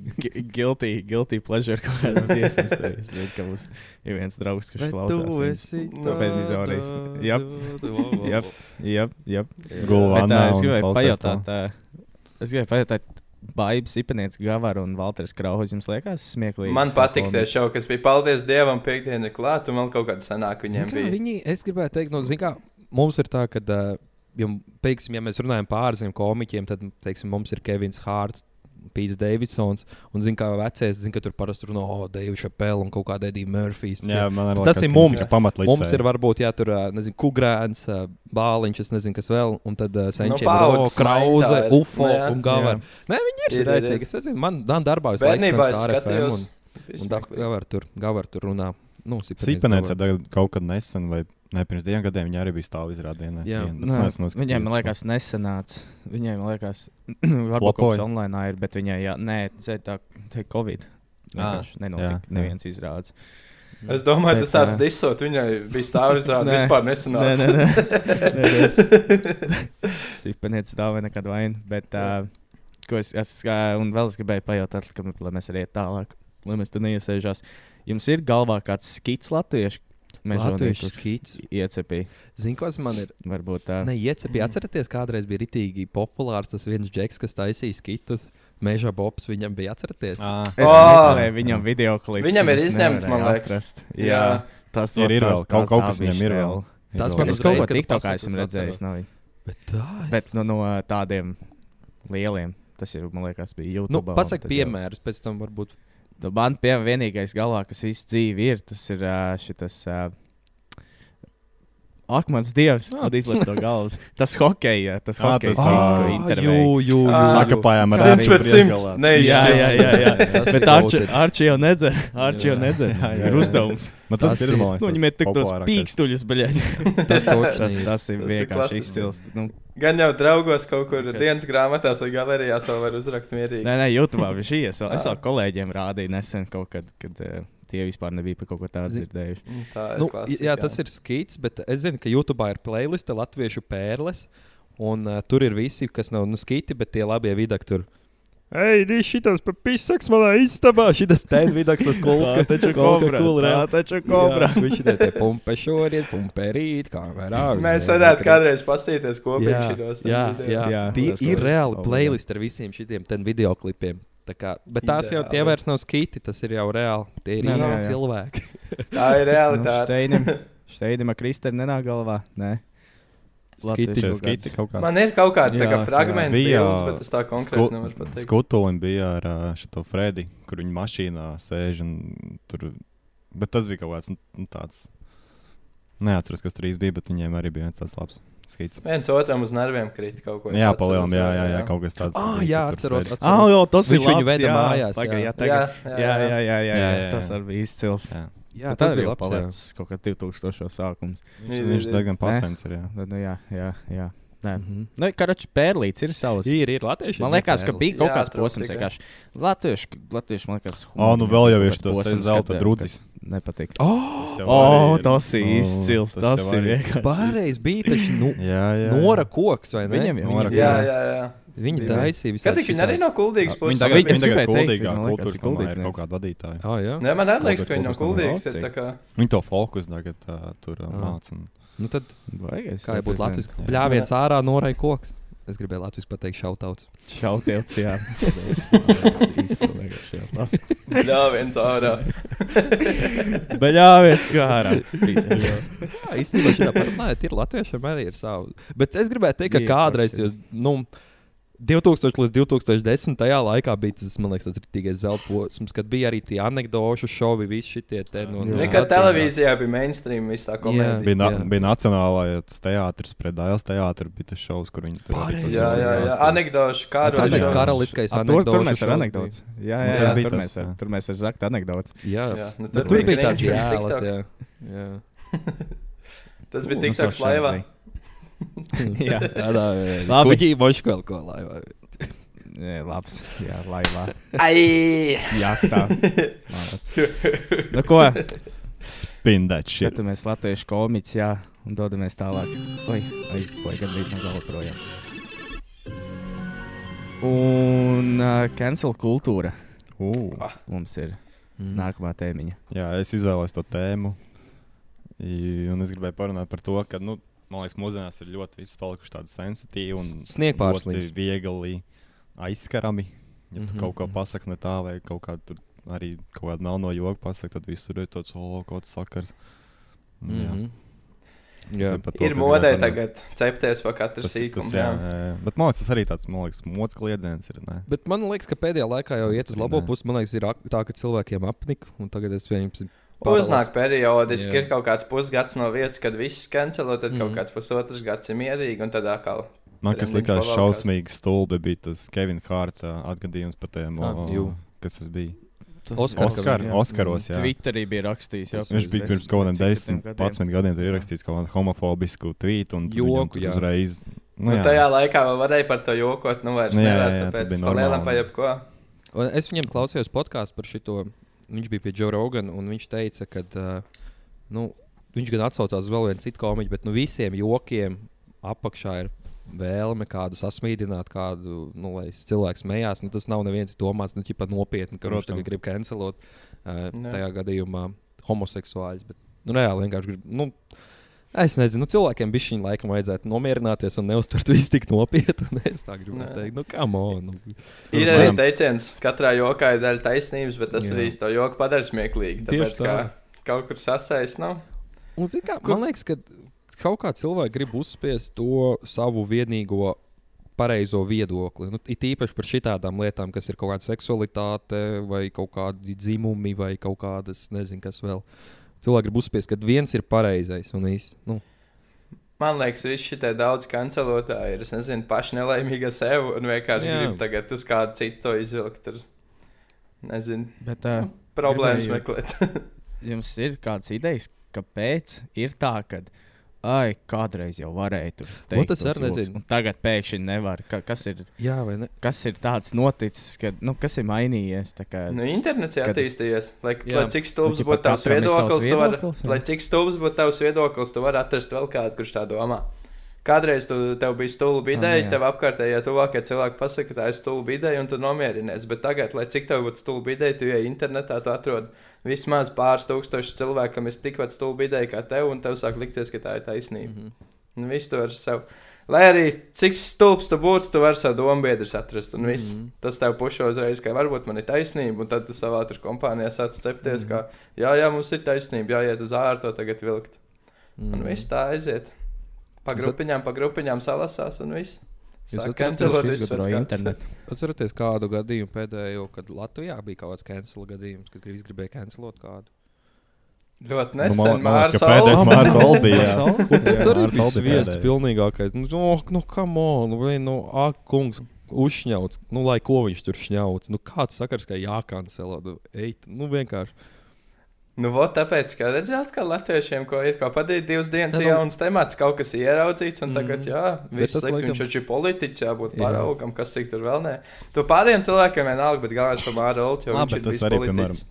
guilty, guilty pleasure kaut kādas dziesmas. tā Es zinu, ka mums ir viens draugs, kurš klausās. viņas. Nu, bez izauries. Jap. Jap, jap, jap. Gulvā es gribēju pajautāt, tā, es gribēju pajautāt, Baibs, Ipanieks, Gavara un Valters Krauhs jums liekas smieklīgi? Man patīk tie šovi, kas bija paldies Dievam, piekdiena ir klāta, un vēl kaut kāda Zini viņiem kā, bija. Viņi, es gribēju teikt, nu, zini kā, mums ir tā, ka, uh, ja, teiksim, ja mēs runājam par ārzemju komiķiem, tad teiksim, mums ir Kevins Hārts. Pīts Davidsons. Un, zin, kā vecais, zin, ka tur parasti runā, oh, Deivis Šapēl un kaut kāda Edija Murphys. Jā, man arī Tas liekas, ir mums. tikai pamatlicēji. Mums ir varbūt, jā, tur, nezinu, Kugrēns, Bāliņš, es nezinu, kas vēl, un tad uh, paudzes no, Krauze, maiņā ir. Ufo Nu, jā. un Gavar. Nē, viņi ir spēcīgi. Es nezinu, man Dan darbā visu laiku Bērnībā es skan Star FM skatījos. un, un da, Gavar tur, Gavar tur runā. Nu, Sipenēts ir kaut kad nesen, vai ne pirms diviem gadiem, viņa arī bija stāv izrādījumā. Jā. Nē, Viņai, man liekas, nesenāca. Viņai, man liekas, varbūt kaut kas online ir, bet viņai, jā, nē, tā, tā ir Covid. Ah, nenotika jā, jā. neviens izrādes. Es domāju, Bet, tu sāc ā, disot, viņai bija stāvizrāde, (laughs) Nē. vispār Nē, nesanāca. nē, nē. (laughs) (laughs) Sipenietis dāvā nekad vainu. Bet, uh, ko es, es uh, un vēl es gribēju pajautāt, ka, lai mēs arī iet tālāk, lai mēs tur neiesēžās. Jums ir galvā kāds skits latviešu? Latviešu skits. Iecepīja. Zini, kas man ir? Varbūt tā. Ne, iecepīja. Atcerieties, kādreiz bija ritīgi populārs tas viens džeks, kas taisīja skitus. Meža Bobs viņam bija atcerieties. Ah, Es Ā! meklēju viņam video klipu. Viņam ir izņemts, man liekas. Jā, Jā. tas Ir, var- ir vēl, kaut- kaut kas viņam ir vēl. Tas Ir man uzreiz, kaut ko tu TikTokā pasaki, esmu es redzējis. Bet tā, es... Bet nu, no tādiem lieliem. Tas jau, man liekas, bija YouTube. nu, pasak piemērus, pēc tam varbūt. Man pie vienīgais galvā, kas visu dzīvi ir, tas ir ā, Ak, mans dievs, Ah. man izlaiž no galvas. Tas hockey, tas Ah, hockey, tas, ko ā, intervēja. jū, jū, jū. Sakapājām ar Simts Arčiju pret simts. priekšgalā. Jā, jā, jā, jā. (laughs) Bet Arči, jau nedzer. Arči jau nedzer. Ir uzdevums. Nu, tas, ir, man liekas, Nu, viņam ir tik tos pīkstuļus, bet (laughs) Tas tas, ir vienkārši izcils. Nu, Gan jau draugos kaut kur Kas? dienas grāmatās vai galerijās vēl var uzrakt mierīgi. Nē, nē, YouTube viņš ir. Es vēl- vēl kolēģiem rādīju nesen kaut kad, kad uh, tie vispār nebija par kaut ko tādu dzirdējuši. Mm, Tā ir Nu, klasika, jā, tas ir skits, bet es zinu, ka YouTube ir playliste Latviešu pērles. Un uh, tur ir visi, kas nav nu, skiti, bet tie labie vidaki tur. Ei, šitas pa pisaks manā istabā. Šitas ten vidaks tas (laughs) kulka. taču Kolka kobra. Tā jā. taču kobra. Jā, Viņš ir te pumpe šodien, pumpe rīt, kā vērā. (laughs) Mēs varētu kādreiz pastīties kopīgi Jā, šitos. jā, jā. Jā, Tie ir reāli obligāti. playlist ar visiem šiem video klipiem. Tā Kā, bet tās jau tie Ideāli. vairs nav skiti, tas ir jau reāli. Tie ir Jā, jā, īsti jā. cilvēki. (laughs) Tā ir Nu, realitāte. Steinim, Steinim ar Kristēnu nenāk galvā. Nē. Skiti. Skiti kaut kādā. Man ir kaut kādi tā kā Jā, fragmenti, Bija, bildes, bet es tā konkrēti nevaru pateikt. Skutulim bija ar šito Fredi, kur viņa mašīnā sēž un tur. Bet tas bija kaut kāds nu, tāds. Neatceros, kas tur īsti bija, bet viņiem arī bija viens tāds labs skits. Viens otram uz nerviem krīt kaut ko. Jā, palielam, jā, jā, jā, kaut kas tāds. Ah, bija, jā, atceros, atceros. Ah, jā, tas Viņš ir viņu veda jā. mājās, Paga, jā. jā, Jā, tagad, jā, jā, jā, jā, jā, jā, Jā, Tas arī bija izcils. Jā. Jā, tas bija labs. palicis kaut kā 2000 sākums. Viņš, viņš diezgan pasens ir. Jā. Nu, jā, jā, jā. Nē. Mhm. Nu, Karačs pērlīts ir savs. Ir, ir latvieši. Man liekas, ka bija kaut kāds posms, vienkārši latviešu, latviešu, man liekas, O, nu vēl jau kaut ir posms, zelta drudzis. Nepatīk. Oh, Tas O, ir- tas ir izcils. tas Tas ir vienkārši. Pārējais bija taču nu, Jā, jā. Nora koks, vai ne? Viņam jau Nora viņam Jā, jā, jā. Viņa taisīja visu. Kad tik viņi arī no kuldīgas Viņa puses? tagad, Viņa- viņa tagad teikt, kuldīgā viņa kultūras ir ir kuldīgsnieks. kaut kāda vadītāja. Oh, jā. Nē, man liekas, ka viņi no kuldīgas ir nomā. tā kā. Viņi to fokus tagad tur un- Nu tad, es kā jau būtu. Latvijas bļāviens ārā, norai koks. Es gribēju Latvijas pateikt šautauts. Šautiets, jā. Tas ir izcils, vienkārši, jā. Jā, viens ārā. Bet jā, viens kā ārā. Jā, īstenībā šī parunājot, ir latviešiem arī ir savu. Bet es gribēju teikt, ka kādreiz, jūs, nu, 2000 līdz 2010. laikā bija tas, man liekas, tas rītīgais zelta posms, kad bija arī tie anekdošu šovi, visi šie te no. Jā. Nekad televīzijā bija mainstream, viss tā komēdija. Bija, na, Jā. bija nacionālais teātris, pret Dāļas teātris, bija tas šovs, kur viņi tur tos Jā, jā, jā. Anekdošu Tā kāroļu. bija karaliskais A, Tur, mēs ar šovs anekdotas. Jā, jā, Jā, jā, bija tur tas, mēs ar, jā. tur mēs ar zaktu anekdotas. bija. Jā, Jā, nu, Bet tur tur bija bija tāds jēlas, TikTok. jā. (laughs) jā. Tas bija Nu, tik tāds savu laivā. (laughs) Jā, (laughs) Tādā Labi. kuģī mošu kaut ko laivā. jā, labs. Jā, laivā. Ai! Jā, tā. (laughs) Nu, ko? Spin that shit. Skatāmies latviešu komiķus, jā, un dodamies tālāk. Oi, oi, oi gandrīz no gala projām. Un uh, cancel kultūra Uh, mums ir Mm. nākamā tēmiņa. jā, es izvēlējos to tēmu. I- Un es gribēju parunāt par to, ka, nu, man liekas, mūsdienās ir ļoti viss palikuši tādi sensitīvi un Snieg ļoti pārsliņas. viegli aizskarami. Ja tu Mhm, kaut ko mhm. pasaki ne tā, vai kaut kādu tur arī kaut kādu melno joku pasaki, tad visur ir tāds, kaut kāds sakars. Un, jā. Mhm. Jā. to, Ir modē tagad cepties pa katru sīkumu. jā, jā. jā. Bet man liekas, tas arī tāds mākslinieks, kliedziens ir. Ne? Bet man liekas, ka pēdējā laikā jau iet uz labo pusi. Man liekas, ir tā, ka cilvēkiem apnika, un tagad es viņiem Uznāk periodiski, Jā. ir kaut kāds pusgads no vietas, kad viss kancelo, tad mm. kaut kāds pusotrs gads ir mierīgi, un tad atkal. Man kas likās šausmīgi stulbi, bija tas Kevina Hārta atgadījums par tiem, Ah, o- jū. kas tas bija. Oskar, Oskar, jā. Oskaros, jā. Twitterī bija rakstījis, jau Viņš bija pirms kaut kādiem 10, 11 gadiem. Tur ierakstīts kaut kādu homofobisku tvītu un Joku, jā. uzreiz. Nu, jā. tajā laikā vēl varēja par to jokot, nu vairs Nu, jā, nevar, jā, jā, tāpēc bija palielam normāli. pa jebko. Un es viņam klausījos podkāstu par šo. Viņš bija pie Joe Rogana, un viņš teica, ka uh, nu, viņš gan atsaucās uz vēl vienu citu komiķu, bet nu, visiem jokiem apakšā ir vēlme kādu sasmīdināt, kādu, nu, lai cilvēks smējās. Nu, tas nav neviens domāts, nu, nopietni, ka viņš tagad grib cancelot uh, Jā. tajā gadījumā homoseksuāļus. Bet, nu, reāli vienkārši grib. Nu, Es nezinu, nu, cilvēkiem bija šī laikam vajadzētu nomierināties un neuztvert visu tik nopietni. (laughs) Es tā gribu Nē. teikt, nu, kam on. Nu. Ir arī varam- teiciens, katrā jokā ir daļa taisnības, bet tas Jā. arī to joku padara smieklīgi. Tāpēc, kā tā. kaut kur sasaist, nav. Un, kā, man liekas, ka kaut kā cilvēki grib uzspiest to savu vienīgo pareizo viedokli. Nu, it īpaši par šitām lietām, kas ir kaut kāda seksualitāte, vai kaut kādi dzimumi, vai kaut kādas, nezinu, kas vēl. Cilvēki grib uzspiest, ka viens ir pareizais un viss. Nu, Man liekas, visi šie daudz kancelotāji ir, es nezinu, paši nelaimīgi ar sevi un vienkārši Jā. grib tagad uz kādu citu to izvilkt. Tur, nezinu, Bet uh, problēmas Gribēju- meklēt. (laughs) jums ir kādas idejas, kāpēc ir tā, ka. Ai, kādreiz jau varēja tur teikt, Nu, tas nezinu. un Tagad pēkšņi nevar. Ka, kas, ir, jā, vai ne? kas ir tāds noticis, ka, nu, kas ir mainījies? Kā, Nu, internets ir Kad- attīstījies. Lai, Jā. lai cik stulbs Nu, būtu tavs ir savs viedoklis, tu vari, viedoklis, jā. lai cik stulbs būtu tavs viedoklis, tu vari atrast vēl kādu, kurš tā domā. Kādreiz tu, tev bija stulba ideja, jā. tev apkārtējie tuvākie cilvēki pasaka, ka tā ir stulba ideja, un tu nomierinies. Bet tagad, lai cik tev būtu stulba ideja, tu ej internetā, tu atrod vismaz pāris tūkstošus cilvēku, kam ir tikpat stulba ideja kā tev, un tev sāk likties, ka tā ir taisnība. Mm Mhm. -hmm. Viss tu vari sev. Lai arī cik stulbs tu būtu, tu vari savu domu biedrus atrast. Un viss. Mm Mhm. -hmm. Tas tev pušo uzreiz, ka varbūt man ir taisnība. Un tad tu savā tur kompānijā sāc cepties, mm -hmm. ka jā, jā, mums ir taisnība, jāiet uz ārā to tagad vilkt. Mm. Un viss tā aiziet. Pa grupiņām, pa grupiņām salasās un viss. Jūs Sāk atceraties, kancelot Viņš visu izgudroja pēc kārtas. internetu. Atcerieties kādu gadījumu pēdējo, kad Latvijā bija kaut kāds cancel gadījums, kad visi gribēja cancelot kādu. Ļoti Nu, nesen. man- man liekas, pēdējais. Mārs Un (laughs) tas arī bija pēdējais. pilnīgākais. Nu, oh, nu kam on, vai, nu, ak, kungs, uzšņauts. Nu, lai ko viņš tur šņauts. Nu, kāds sakars, ka jākancelo. Nu, ej, nu, vienkārši. Nu, vot tāpēc, ka redzēt, ka latviešiem ko ir ko padarīt divas dienas Ne, ja, nu- jauns temats, kaut kas ir ieraudzīts, un tagad, Mhm. jā, viss slikti, laikam- viņš taču ir politiķis, jābūt Jā. paraugam, kas cik tur vēl nē. Tu pārējiem cilvēkiem vienalga, bet galvenais par Māru Oltu, jo Labi, viņš ir tas arī, politiķis.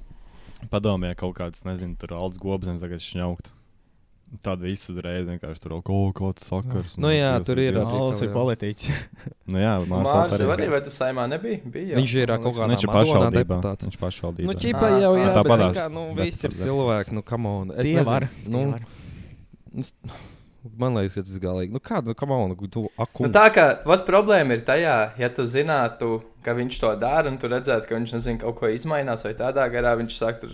Padomājiet, kaut kāds, nezinu, tur alts gobzems tagad šņaukt. Tāda visu uzreiz vienkārši tur kaut kāds sakars. Nu jā, tur ir Alts ir politiķis. Nu jā, jau arī. arī, vai tas saimā nebija? Bija, Viņš ir kaut kādā Viņš pašvaldībā. deputāts. Viņš pašvaldībā. Nu, ķipa jau, jā, tā bet, padās. kā, nu, visi ir tad- cilvēki, nu, kam on. Es var. Nu, man liekas, ka tas ir galīgi. Nu, kāda, nu, kam on, tu, ak, Nu, tā kā vat, problēma ir tajā, ja tu zinātu, ka viņš to dara, un tu redzētu, ka viņš nezin, kaut ko izmainās, vai tādā garā viņš sāk tur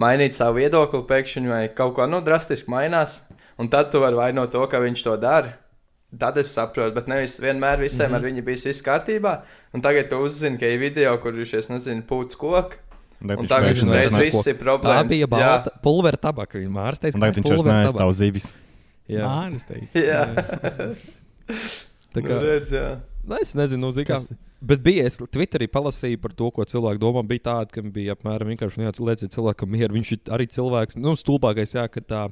mainīt savu viedokli pēkšņi, vai kaut ko nu, drastiski mainās, un tad tu vari vainot to, ka viņš to dara. Tad es saprotu, bet nevis vienmēr visiem mm -hmm. ar viņu bijis viss kārtībā. Un tagad tu uzzini, ka ir video, kur viņš, es nezinu, pūc koku. Bet Un tagad uzreiz viss ir Tā problēmas. bija Jā. balta pulvera tabaka. Viņa mārsteica, Un tagad viņš vairs neaizstāv zivis. Jā, Māris teica. Jā, (laughs) tā nu, kā. redz, jā. Es nezinu, nu, zini, kā. Kas- Bet bija, es Twitterī palasīju par to, ko cilvēki domā. Bija tāda, ka bija apmēram vienkārši nu, lieciet cilvēkam mieru. Viņš ir arī cilvēks, nu, stulbākais, jā, ka tā.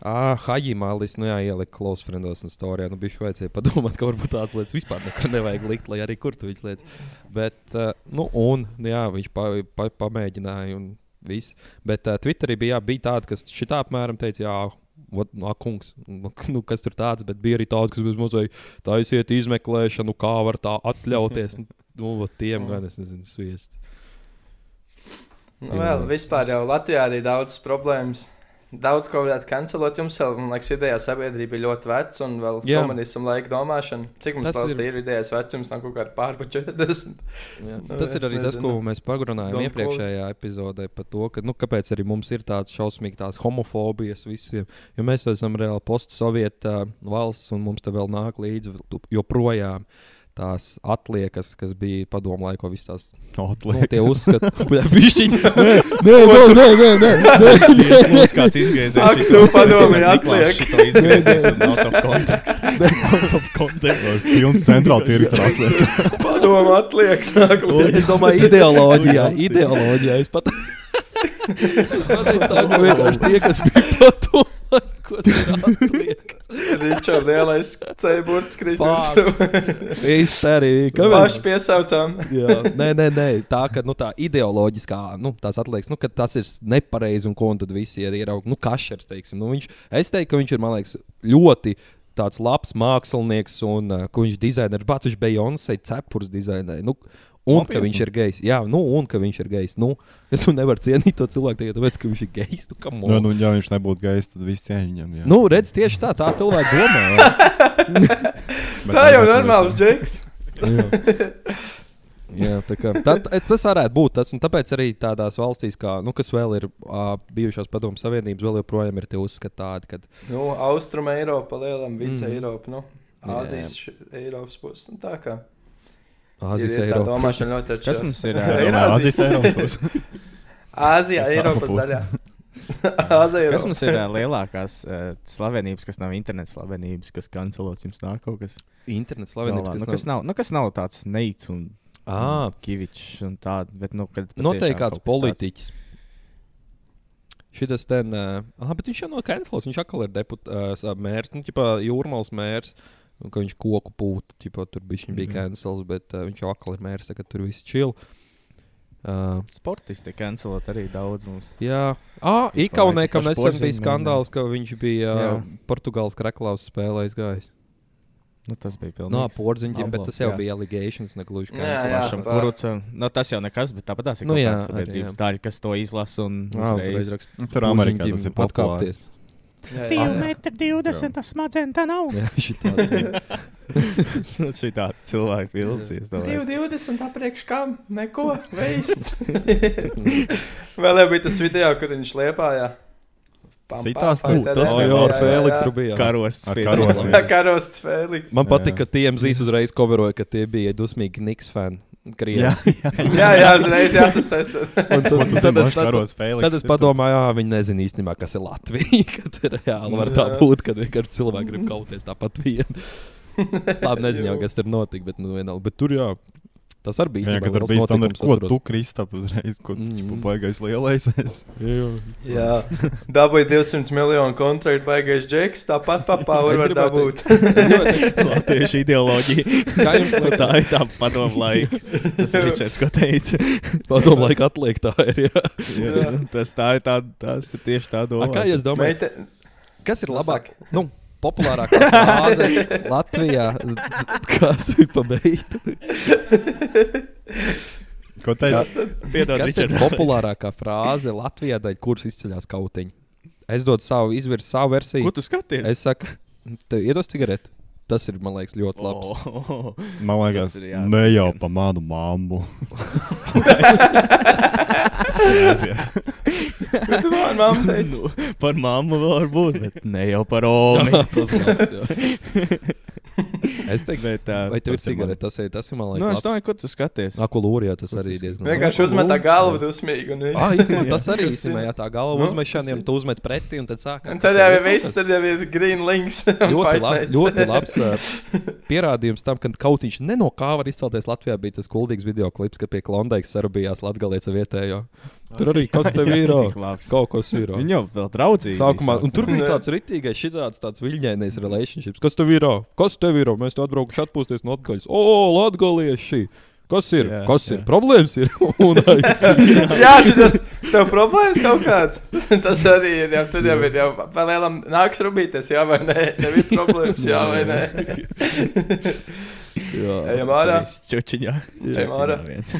Ah, Haģimālis, nu jā, ielika close friendos un storijā. Nu, bija vajadzēja padomāt, ka varbūt tādas lietas vispār nekur nevajag likt, lai arī kur tu viņas lietas. Bet, uh, nu, un, nu, jā, viņš pa, pa, pamēģināja un viss. Bet uh, Twitterī bija, jā, bija tāda, kas šitā apmēram teica, jā, Ot, nu, kungs, nu, (laughs) nu, kas tur tāds, bet bija arī tāds, kas mazliet taisiet izmeklēšanu, kā var tā atļauties. Nu, Nu, tiem gan es nezinu, sviest. Nu, vēl vispār jau Latvijā arī daudz problēmas. Daudz ko varētu kancelot. Jums jau, man liekas, vidējā sabiedrība ir ļoti veca un vēl Jā. komunismu laika domāšana. Cik mums Tas ir- vidējais vecums, nav kaut kāda pārpa 40. Jā. Nu, Tas ir arī tas, nezinu. ko mēs parunājām Don't iepriekšējā epizodē par to, ka, nu, kāpēc arī mums ir tādas šausmīgas tās homofobijas visiem. Jo mēs esam reāli postsovieta valsts, un mums te vēl nāk līdzi joprojām tās atliekas, kas bija padomu laikā, visas tās nu, Atliek. tie uzskati. (laughs) Bišķiņi. Nē, nē, nē, nē, nē, nē. Mums kāds izgriezīs. Ak, tu padomā, atliek. To izgriezīs un out of context. out (laughs) of context. Pilns centrāla tirgus ar (laughs) atliek. Padomu atliek, sāk Es domāju, ideoloģijā, ideoloģijā. Es pat es pateicu, tā, ka vienkārši tie, kas bija padomā, ko tas ir atliek. Ceļburts Fuck. krītums. (laughs) Izterīgi. Paši piesaucām. Jā, nē, nē, nē, tā ka nu, tā ideoloģiskā, nu, tās atliekas, nu, ka tas ir nepareizi un ko un tad visi ir ieraudzīgi. Nu, kašers, teiksim, nu, viņš, es teiktu, ka viņš ir, man liekas, ļoti tāds labs mākslinieks un uh, viņš dizainē, bet viņš Beyoncé cepures dizainē. Nu, Un ka Nopietni? viņš ir gejs. Jā, nu, un ka viņš ir gejs. Nu, es nevaru cienīt to cilvēku tikai tāpēc, ka viņš ir gejs. Nu, on. Nu, nu, ja viņš nebūtu gejs, tad viss ieņem. jā. nu redz, tieši tā, tā cilvēki domā. (laughs) Tā jau bet normāls džeks. (laughs) Jā, tā kā, tā, tas varētu būt tas. Tāpēc arī tādās valstīs, kā, nu, kas vēl ir uh, bijušās padomu savienības, vēl joprojām ir tie uzskati tādi, ka Nu, Austrum Eiropa, lielam vice Mhm. Eiropa, nu. Āzijas š- Eiropas puses. Tā kā. Āzijas ir, ir tā Eiropa. domāšana ļoti atšķirīga. Kas mums ir, Ir Āzijas Eiropas. Āzijā, Eiropas daļā. Āzija, Kas mums ir lielākās uh, slavenības, kas nav interneta slavenības, kas kancelots jums nāk kaut kas? Internets Galvā? slavenības, nu, kas, nav, nu, kas nav tāds neic un Ā. kivičs un tāds, bet, nu, kad Noteikti kāds kas politiķis. Šis ten, uh, ah, bet viņš jau no Kanslas, viņš atkal ir deputāts, uh, mērs, nu, ķipā, jūrmāls mērs. Un, ka viņš koku pūta, ķipā, tur bija, mm -hmm. bija. Kanslas, bet uh, viņš jau atkal ir mērs, tagad tur viss čil. Uh, Sportisti kancelot arī daudz mums. jā, ah, Ikaunē, kam nesen bija skandāls, ka viņš bija uh, Jā. Portugāles kreklaus spēlē gājis. Nu, tas bija pilnīgi. No porziņiem, bet tas jau bija allegations, negluži Jā, jā. cancel. tā. Kuruca, nu, tas jau nekas, bet tāpat tās ir Nu, kaut jā, sabiedrības jā. daļa, kas to izlasa un Jā, uzreiz uzreiz. raksta. Tur Amerikā tas ir populāri. atkāpties. Divi jā. metri divdesmit, tas smadzenes tā nav. Jā, šitā. (laughs) (laughs) Šī tā cilvēka pilsīs. 2,20 apriekš kam? Neko, veists. (laughs) Vēl jau bija tas video, kur viņš liepājā. Pam, Citās tas bija ar Fēliksu jā. Rubijā. Karosts. Fēliks. Man patīk, Jā. ka TMZ uzreiz coveroja, ka tie bija dusmīgi Niks fani. Jā, jā. Jā, jā, uzreiz tu tad, tad, es, tad, Fēliks? tad es padomāju, jā, viņi nezina īstenībā, kas ir Latvija. (laughs) Kad reāli var tā būt, kad vienkārši cilvēki grib kauties tāpat vien. (laughs) Labi, nezinu, jau, kas tur notika, bet, nu, vienalga. bet tur jā. Tas arī bija Jā, īstenībā tur bija notikums, ko atceros. tu Kristap uzreiz, ko Mm. mm. baigais lielais. es. Jā, dabūja 200 miljonu kontraktu, baigais džeks. Tāpat papāvu Es var dabūt. Latviešu (laughs) ideoloģija. (laughs) Kā jums liekas? tā ir tā padomu laika. Tas ir Ričards, ko teica. Padomu laiku atliek tā ir. Jā. Jā, tas tā ir tā, tas ir tieši tā doma. kā jūs domājat, Meite, kas ir labāk? Nu, populārākā frāze Latvijā. Kas ir pabeigta? Ko? Piedod, Kas ir populārākā frāze Latvijā, daļ, kuras izceļas kautiņi? Es dodu savu, izvirsu savu versiju. Ko tu skaties? Es saku, tev iedos cigareti. Tas ir, man liekas, ļoti labs. Oh, Man liekas, ir jā, ne jau tas pa manu (laughs) tu man mamma teica? nu, par mammu var būt, bet ne jau par. (laughs) Jā, tas (laughs) labs. (laughs) Es teiktu, Bet, uh, vai tev ir tas ir man- cigarete? Tas ir, tas ir, man Nu, es liekas, domāju, ko tu skaties. Akulūrijā tas Ko arī tas- diezgan Vienkārši uzmet tā galvu dusmīgi. Ah, īstenībā, tas arī (laughs) īstenībā, ja tā galva Nu, ir- tu uzmet pretī un tad sākās. Un tad jau ir viss, tad jau ir green links. (laughs) Ļoti, lab, ļoti labs uh, pierādījums tam, ka kaut viņš ne no kā var izcelties Latvijā. Bija tas kuldīgs video klips, ka pie Klondaikas sarubījās Latvijas vietējo. Tur arī kas tev ir? Kaut kas ir. Viņi jau vēl draudzīgi. Sākumā, un tur bija tāds rītīgais, šitāds tāds viļņainais relationships. Kas tev ir? Kas tev ir? Mēs te atbraukuši atpūsties no atgaļas. O, latgalieši! Kas ir? Jā, Kas jā. ir? Problēmas ir. (laughs) (laughs) Jā, šis tev problēmas kaut kāds. (laughs) Tas arī ir. Jau, tur jau ir. Jau palielam nāks rubīties, jā vai nē. Tev ir problēmas, jā vai nē. Jā. Ejam ārā. Čučiņā. Ejam ārā. viens.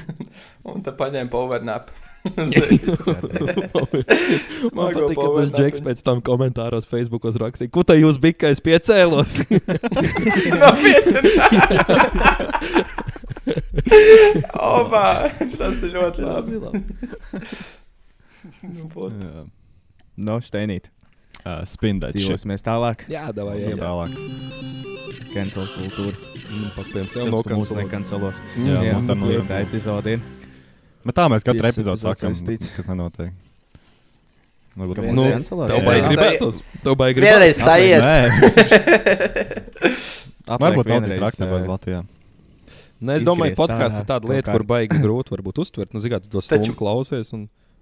Un tad paņēma power nap. (laughs) (laughs) Man patīk, ka tas džeks pēc tam komentāros Facebookos rakstīja, ko tā jūs bija, ka es piecēlos. (laughs) Opa, tas ir ļoti labi. Nu, būt. Jā. No steinīt. Uh, Spindēt. Dzīvosimies tālāk. Jā, davai, Ejam jā. tālāk. Cancel kultūra. Mm, Paspējams, jau no nekancelos. Jā, Jā, mums ar tā nokancelot. epizode ir. Bet tā mēs katru epizodu saistīts. kas nenotiek. Varbūt Nu? Tev baigi gribētos. Tev baigi Vienreiz gribētos. Nē, (laughs) Atliek varbūt nav tik vienreiz, traki ē, Latvijā. Nē, es domāju, podkāsts ir tāda lieta, kur baigi (laughs) grūti varbūt uztvert. Nu, mērā, tu to Taču- stundu klausies. Un...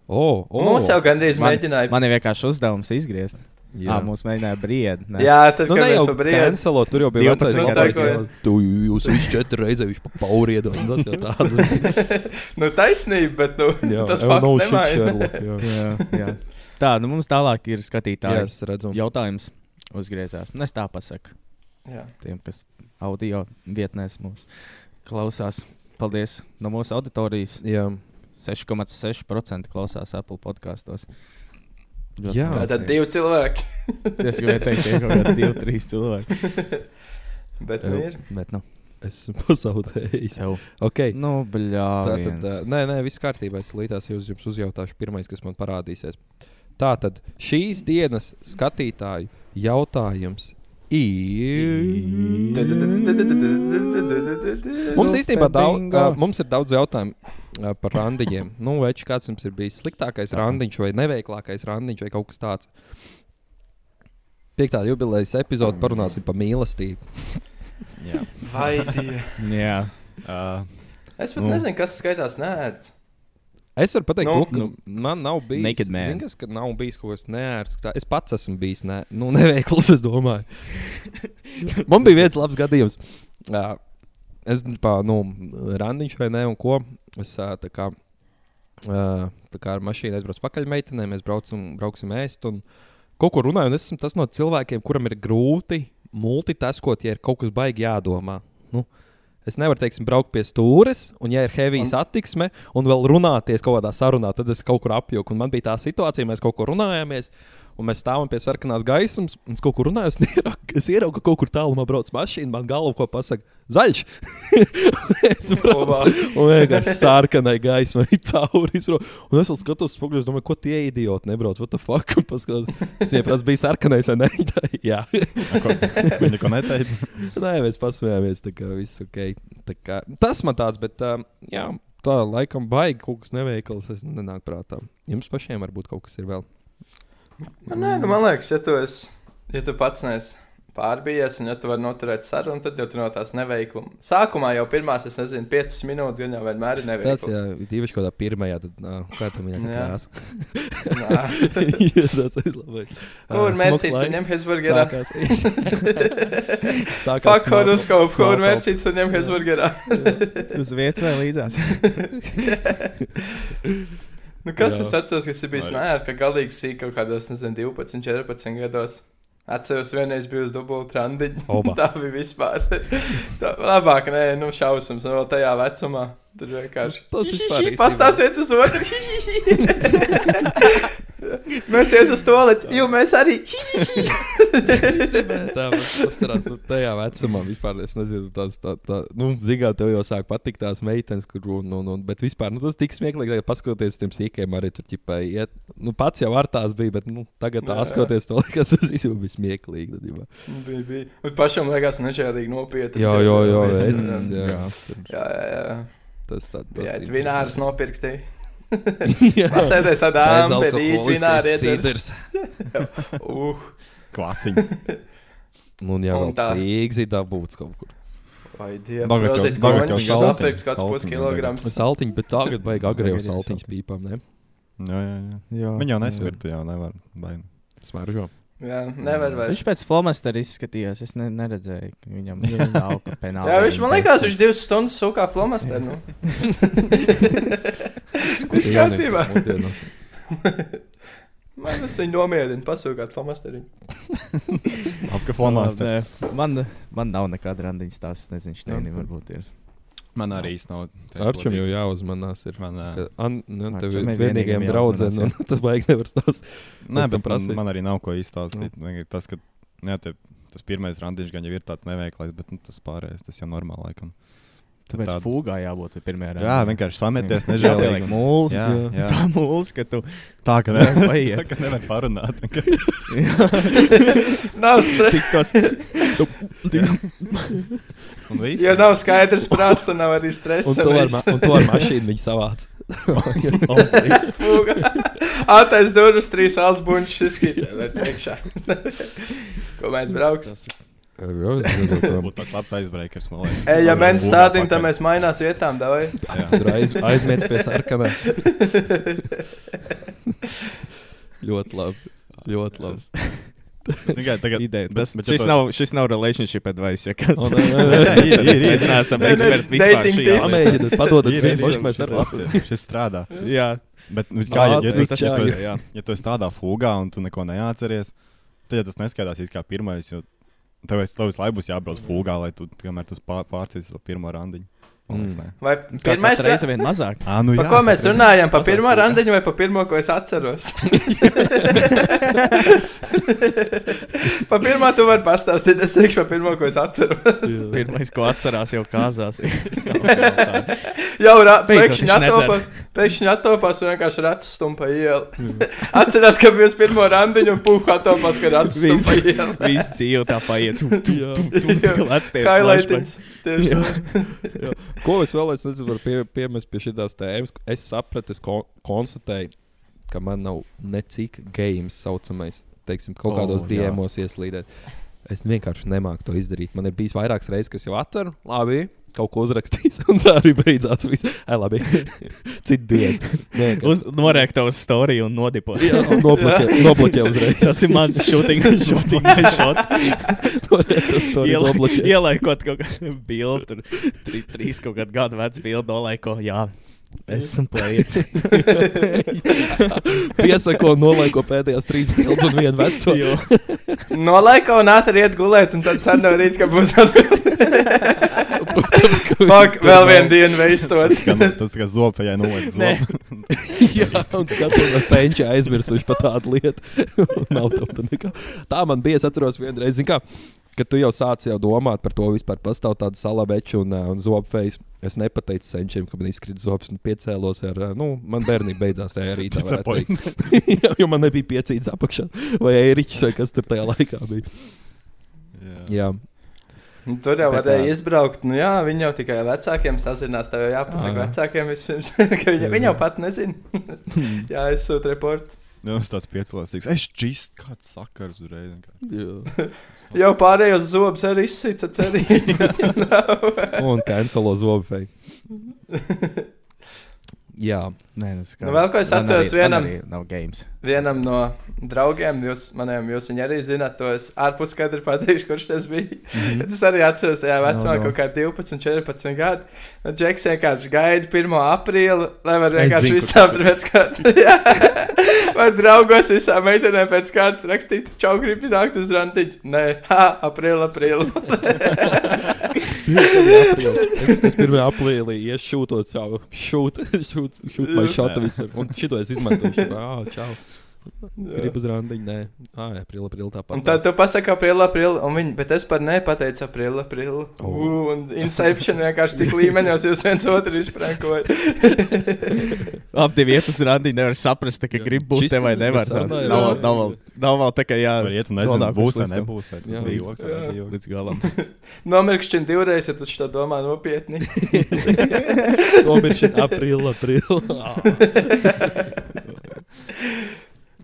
Oh, oh. Mums jau gandrīz Man- mēģināja. Man ir vienkārši uzdevums izgriezt. Jā, Jā. mums mēģināja briedi. ne? Jā, tas Nu, jau brīvs. cancelot, tur jau bija 12 vecais gadu labais. vecais. jā. Tu jūs visi četri reizes viņš pa pauriedu. un Tas jau tāds. (laughs) Nu, taisnība, bet nu, (laughs) Jā, tas shit nemaina. (laughs) Tā, nu mums tālāk ir Jā, skatītāji. es redzu. Jautājums uzgriezās. Nu, Es tā pasaku Jā. tiem, kas audio vietnēs mūs klausās. Paldies no mūsu auditorijas. Jā. 6,6% klausās Apple podkastos. Jā. Tātad divi cilvēki. (laughs) Es gribēju teikt, ka ir kaut kādi divi, trīs cilvēki. (laughs) Bet nu ir. Bet, nu, Esmu pazaudējis. sev. Okay. Nu, bļā. Tā tad, uh, nē, nē, viss kārtībā. Es līdās jūs jums uzjautāšu pirmais, kas man parādīsies. Tā tad šīs dienas skatītāju jautājums ir. Mums īstenībā daudz, uh, mums ir daudz jautājumu uh, par randiņiem. Nu, vai kāds jums ir bijis sliktākais randiņš vai neveiklākais randiņš vai kaut kas tāds? Piektā jubilejas epizode parunāsim par mīlestību. Jā. Vai die? Jā, Uh, Es pat Nu. nezinu, kas skaitās nērts. Es varu pateikt, Nu, to, ka nu, man nav bijis. Zini, kas, ka nav bijis kaut kas neērts. Es pats esmu bijis ne, nu, neveikls, es domāju. (laughs) man bija viens labs gadījums. Uh, es pār, nu, randiņš vai ne, un ko. Es uh, tā kā, uh, tā kā ar mašīnu aizbraucu pakaļ meitenei, mēs braucam, brauksim ēst. Un kaut ko runāju, un es esmu tas no cilvēkiem, kuram ir grūti multitaskot, ja ir kaut kas baigi jādomā. Nu, Es nevaru, teiksim, braukt pie stūres, un, ja ir heavy satiksme, un vēl runāties kaut kādā sarunā, tad es kaut kur apjuku. Un man bija tā situācija, mēs kaut ko runājāmies, un mēs stāvam pie sarkanās gaismas, un es kaut kur runāju, es ieraugu, es ieraugu ka kaut kur tālumā brauc mašīna, man galva ko pasaka - zaļš. (laughs) es braucu, un vienkārši sarkanai gaismai (laughs) cauri. Un es vēl skatos, spogļos, domāju, ko tie idioti nebrauc. What the fuck? Un paskatos, Es viņai prasa, bija sarkanais vai ne? (laughs) Jā. ko, viņa neko neteica. Nē, mēs pasmējāmies. Tā kā viss ok. Tā kā, tas man tāds, bet uh, jā, tā laikam baigi kaut kas neveikls. Es nenāku prātā. Jums pašiem varbūt kaut kas ir vēl. Man, nē, nu, man liekas, ja tu, esi, ja tu pats neesi pārbijies, un ja tu vari noturēt sarunu, tad jau tu no tās neveikluma. Sākumā jau pirmās, es nezinu, piecas minūtes gan jau vienmēr ir Tas neveikls. jā, īpaši kaut kādā pirmajā, tad nā, kā ir Jā. jākrāsa. Nā. Kur mērķīt, tu ņem Hesburgerā? Fuck horoskopu, kur mērķīt, tu ņem Hesburgerā? (laughs) uz vietas vai līdzās. (laughs) Nu, kas Jā. es atceros, kas ir bijis nērts, ka galīgi sīk kaut kādos, nezinu, 12, 14 gados. Atceros, vienreiz bija uz dubultā randiņa. (laughs) Tā bija vispār. (laughs) Tā labāk, nē, nu, šausmas, un vēl tajā vecumā. Tur vienkārši. Tas vispār īstenībā- Pastāst viens uz otru. (laughs) mēs ies uz to, jo mēs arī. (laughs) Tā atcerās, nu, tajā vecumā vispār es nezinu, tas tā, tā, nu, zigā tev jau sāk patikt tās meitenes, kur, un, un, bet vispār, nu, tas tik smieklīgi, ka paskatoties uz tiem sīkiem arī tur, ķipai, iet, nu, pats jau ar tās bija, bet, nu, tagad tā skatoties to, kas tas vispār bija smieklīgi. tad, bija, bija. Un pašam liekas nežēlīgi nopietni. Jā, jā, jā, jā, Jā. tas tā, tas Jā, ir vinārs interesanti. (laughs) Pasēdēs ar dāmu, bet rīt Bezalkoholiskais vināri iedzers. sidrs. (laughs) Uh, Klasiņa. Un jau Un vēl tā. cīgs ir dabūts kaut kur. vai dievs. Jau- jau končs, saltiņi. sapirks kāds Saltiņi puskilograms. Saltiņš, bet tagad ir saltiņš saltiņi. pīpām, ne? Jā, jā, jā. Jā. Viņa jau nesmirta, jau nevar. Baigi. Smaržo. Jā, nevar vairs. Viņš pēc flomastera izskatījās. Es ne, neredzēju, ka viņam stāv kā penāli. Jā, viņš man liekas, viņš divas stundas sūkā flomaster. Nu. (laughs) Viss kārtībā. (laughs) Man tas viņa nomierina, pasūkāt flomasteriņu. Apka flomāstē. Nē, Man, man nav nekāda randiņa stāsts. Es nezinu, Steinim varbūt ir. Man arī nav. Arčam jau jāuzmanās. Ir. Man, Ka, an, nu, tev ir vienīgajam jāuzmanās, un (laughs) tas vajag nevar stāstīt. Nē, bet man, man arī nav ko izstāstīt. Nu. Tas, ka, jā, te, tas pirmais randiņš gan jau ir tāds neveiklais, bet nu, tas pārējais tas jau normāli laikam. Tad Tāpēc tāda- fūgā jābūt pirmajā Jā, vienkārši sameties, nežēlīgi. un- mūls. Jā, jā. Tā mūls, ka tu Tā ka, ne, (laughs) Paiet. tā, ka nevar parunāt. (laughs) Nav stresa. tik tos. Un viss. Ja nav skaidrs prāts, tad nav arī Un stresa. to ar, ma un to ar mašīnu viņi savāc. (laughs) Atais durvis, trīs. Lec iekšā. Ko mēs brauksim? Būtu tāds labs aizbreakers, man liekas. Ej, ja mēs stādījām, tad mēs mainās vietām, davai. Jā. (laughs) Tur aiz, aizmiets pie sarkanā. (laughs) ļoti labi. Ļoti labi. Zini kā, tagad, Ideja. bet- Tas, bet šis, to- nav, šis nav relationship advice. Ja kas. O, nē, nē, nē. Ir, ir, ir. Mēs neesam eksperti vispār dating šajā. tips. Pamēģiniet, padodat ir, mēs varam. šis- strādā. Jā, Bet, nu, kā, ja, ja, tu, ja, tu, ja tu esi tādā fugā un tu neko neatceries, tad ja tas neskaidrs kā pirmais. Jo tev tev visu laiku būs jābrauc fugā, lai tu kamēr tu pār, pārcīsies to pirmo randiņu. Mm. Vai Pirmā reize vien mazāk. Ā, nu, Par jā, ko mēs runājam? Par pirmo randiņu vai par pirmo, ko es atceros? par pirmo tu vari pastāstīt. Es teikšu par pirmo, ko es atceros. Pirmais, ko atcerās, jau kāzās. Jau ra- pēkšņi attopās, pēkšņi attopās un vienkārši rats stumpa ielu. Atcerās, ka bija uz pirmo randiņu un puhu attopās, ka rats stumpa ielu. Viss dzīvo tā paiet. Tu, tu, tu, tu, tu, lec tie Highlightings. Tieši tā. Ko es vēl es nezinu, varu pie, piemest pie šīs tēmas? Es sapratu, es ko, konstatēju, ka man nav necik games saucamais, teiksim, kaut O, kādos jā. diemos ieslīdēt. Es vienkārši nemāku to izdarīt. Man ir bijis vairākas reizes, kas jau atver, labi, kaut ko uzrakstījis, (laughs) un tā arī beidzās. Viss, Ai, labi, citu dienu. Vienkārši. Uz, uz storiju un nodipot. Jā, un nobloķē, (laughs) uzreiz. Tas ir mans shooting, (laughs) shooting shot. Tas to Iela- nobloķē. Ielaikot kaut kādu bildi, tur trī, trīs kaut kādu gadu vecu bildi, nolaiko. Jā, esmu players. Piesako un nolaiko pēdējās trīs bildes un vienu veco. Jo, Nolaika un ātri iet gulēt, un tad cer no rīta, ka būs atbildība. Ka Fuck, vēl vienu dienu veistot. Tas tā kā zopējai zobu. Jā, un skatās, ka senči aizmirsuši par tādu lietu. (laughs) Nav tam tā nekā. Tā man bija, es atceros vienreiz, zin kā, kad tu jau sāci jau domāt par to, vispār pastāv tāda salabeča un, uh, un zobfejs. Es nepateicu senčiem, ka man izkrita zobs un piecēlos ar, uh, nu, man bērnība beidzās tajā rītā. (laughs) (laughs) Jā, jo man nebija piecīts apakšā vai ēriķis vai kas tur tajā laikā bija. Jā. Jā, Nu, Tur jau Bet varēja tā. izbraukt. Nu, jā, viņi jau tikai vecākiem sazinās. Tev jau jāpasaka Ā. vecākiem vispirms, (laughs) ka viņi, viņi jau pat nezina. (laughs) jā, es sūtu reportu. Nu, es tāds piecēlīgs. Es čist, kāds sakars uzreiz. jā. (laughs) Jau pārējos zobus arī izsīca cerīgi. Un cancelo zobfeju. Jā, Nē, tas Nu, vēl ko es Man atceros vienam-. Vienam no draugiem, jūs, maniem, jūs viņu arī zināt, to es ārpus kadra pateikšu, kurš tas bija. Mm -hmm. Es arī atceros, tajā vecumā, No, no. kaut kā 12, 14 gadu. Un Džeks vienkārši gaida 1. aprīli, lai var vienkārši zinu, visām ir. (laughs) pēc kārtas. Vai draugos visām meitenēm pēc kārtas rakstīt, čau, gribi nākt uz randiņu? Nē, ha, aprīli, aprīli. (laughs) es, es pirmā aprīlī iešūtot savu šūtu, šūt, šūt (laughs) šādu visur. Un šito es izmantoju. (laughs) Ah, čau. Gribu uz randiņu, nē, ah, aprīlī, aprīlī tāpat. Un tad tu pasaki, aprīli, aprīli, un viņi, bet es par ne pateicu, aprīli, aprīli. Oh. Uh, un Inception vienkārši cik līmeņos jūs viens otru izprankojat. (laughs) Ap divi iet uz randiņu, nevar saprast, tā, ka grib būt te vai nevar. Tā. Nav, nav, nav vēl tā, ka jā. Var iet un nezinu, nonāk būs vai nebūs. Vai Jā, bija joks jā. nebija joks. Līdz galam. (laughs) Nomirkšķini divreiz, ja tu šo domā nopietni. Nomiršķi aprīlī, aprīlī.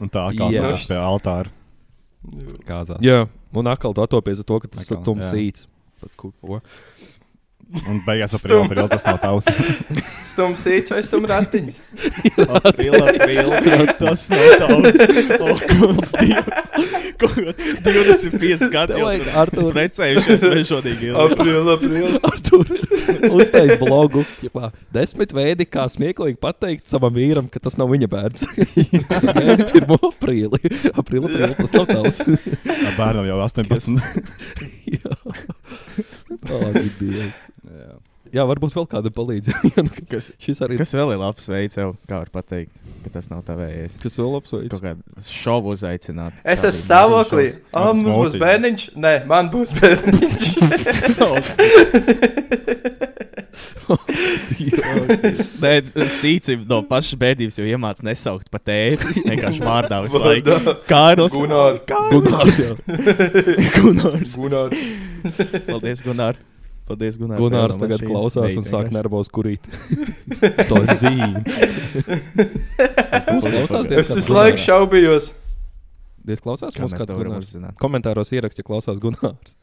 Un tā kā tas pie altāra. Kāzās. Jā, un atkal tu atopies ar to, ka tas ir. Pat ko- ko? Un beigās aprīlī tas nav tavs. (laughs) Stums īts vai stums ratiņš. (laughs) Aprīlā, aprīlā. Tas nav tavs. O, kungs, Dievs. Ko- 25 gadi jau tur Artur. precējušies mežonīgi. (laughs) ilgi. Aprīli, aprīli. Artur uztaisīja blogu. Jopā, desmit veidi, kā smieklīgi pateikt savam vīram, ka tas nav viņa bērns. Tas ir gaidi 1. aprīlī. Aprīlī, aprīlī tas nav tavs. Bērnam jau 18. Jā. Oh, Dievs. Jā. Jā, varbūt vēl kāda palīdzība. (laughs) Kas, Šis arī kas vēl ir labs veids, jau, kā var pateikt, ka tas nav tavējais. kas vēl labs veids. Kaut kādu šovu uzaicināt. Es esmu stāvoklī. Ah, mums būs bērniņš. Nē, man būs bērniņš. (laughs) Nē, sīcim no pašas bērnības jau iemācījās nesaukt pa tēti. (laughs) Vienkārši vārdā visu laiku. Kārlis. Gunār. Gunārs. Gunārs. Gunār. Paldies, Gunār. Paldies, Gunār. Gunārs tagad klausās un Beidz sāk vienkārši. nervos kurīt. (laughs) Tā ir zīme. (laughs) Es visu laiku šaubījos. Diez klausās Kā kāds to Gunārs. Komentāros ieraksti, ja klausās Gunārs.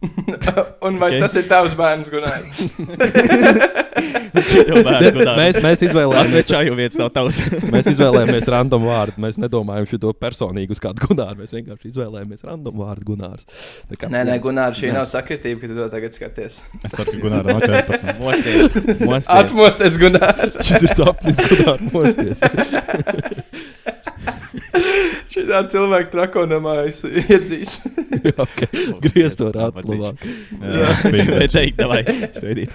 (laughs) Un vai Ok. tas ir tavs bērns, Gunārs. (laughs) Mēs, mēs izvēlējāmies. Nav tavs. (laughs) Mēs izvēlējāmies random vārdu. Mēs nedomājam šo personīgi uz kādu gunāru. Mēs vienkārši izvēlējāmies random vārdu gunārs. Tā kā- Nē, nē, Gunār, šī Jā. nav sakritība, ka tu to tagad skaties. Es saku, ka Gunārs no 14. Mosties. Mosties. Atmosties, Gunār. Šis ir sapnis, gunārs mosties. (laughs) Šī tā cilvēka trakonamā es iedzīs. Jā, (laughs) okay. Griez to rādu labāk. Jā, gribēju (laughs) teikt, vai stādīt.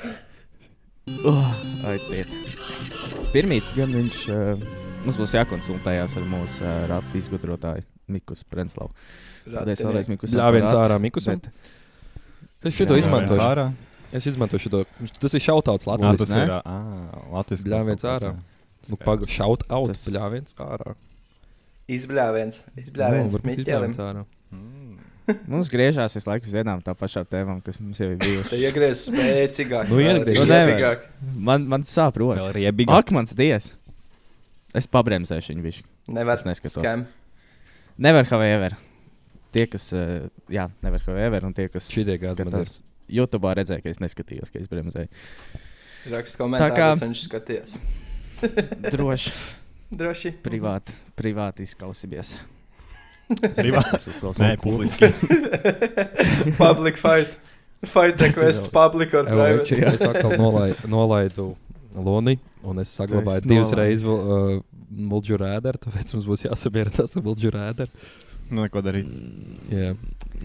Oh, ai, tiet. Pirmīt, gan viņš, uh, mums būs jākonsultējās ar mūsu uh, ratu izgudrotāju Mikus Prenslavu. Paldies vēlreiz, Mikus. Ļāviens ārā Mikusam. Es šito Jā, izmantošu. ārā. Es izmantošu šo. Tas ir šautauts Jā, Latvijas. tas ne? ir. ā, Latvijas Bļāviens ārā. Nu, paga, šaut out, Tas- bļāviens ārā. Izbļāviens. Izbļāviens Nu, Miķelim. ārā. Mums griežās visu laiku uz vienām tā pašām tēmām, kas mums jau ir bijušas. Te iegriez spēcīgāk. Nu, iegriez. Nu. Man, man sāp rokas. Ak, mans dievs! Es pabremzēšu viņu višu. Nevar. Es neskatos. Skam. Never have ever. Tie, kas, jā, never have ever, un tie, kas Šitie gadi man skatās YouTube redzēja, ka es neskatījos, ka es bremzēju. Raksta komentārus, kā- viņš skatījās. Droši, (laughs) Droši. privāti, privāti izklausīties. Privāti? Uzklausīt. Nē, publiski. (laughs) Public fight. Fight request public or private. Evoči, es atkal (laughs) nolai, nolaidu Loni, un es saglabāju esi divas reizes uh, Mulģu rēderu, tāpēc mums būs jāsamierinās ar Mulģu rēderu. Nu, neko darīt. Jā,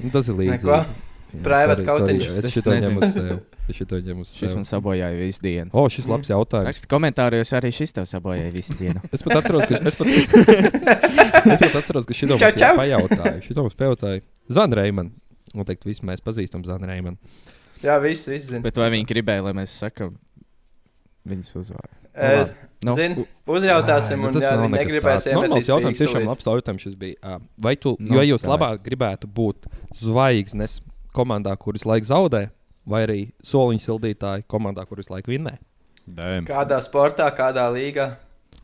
Nu, tas ir līdzīgs. Private kautiņš. Es šito ņemu uz sevi. Es šito ņemu uz Šis man sevi. sabojāja visu dienu. O, šis labs jautājums. Raksta komentāros, arī šis tev sabojāja visu dienu. Es pat atceros, ka es pat, (laughs) es pat atceros, ka šito mums pajautāju. Šito mums pajautāja Zana Reimana. Noteikti visi mēs pazīstam Zana Reimanu. Jā, viss, viss zina. Bet vai viņi gribēja, lai mēs sakām viņas uzvārdu? Eh, Nu, Zini, uzjautāsim, Nu, un tas nekas negribēs tāds. Normāls jautājums, tiešām labs jautājums šis bija. Ā, Vai tu, Nu, jo jūs labāk gribētu būt zvaigznes komandā, kuras laiku zaudē, vai arī soliņa sildītāji komandā, kuras laiku vinnē? Dēm. Kādā sportā, kādā līgā?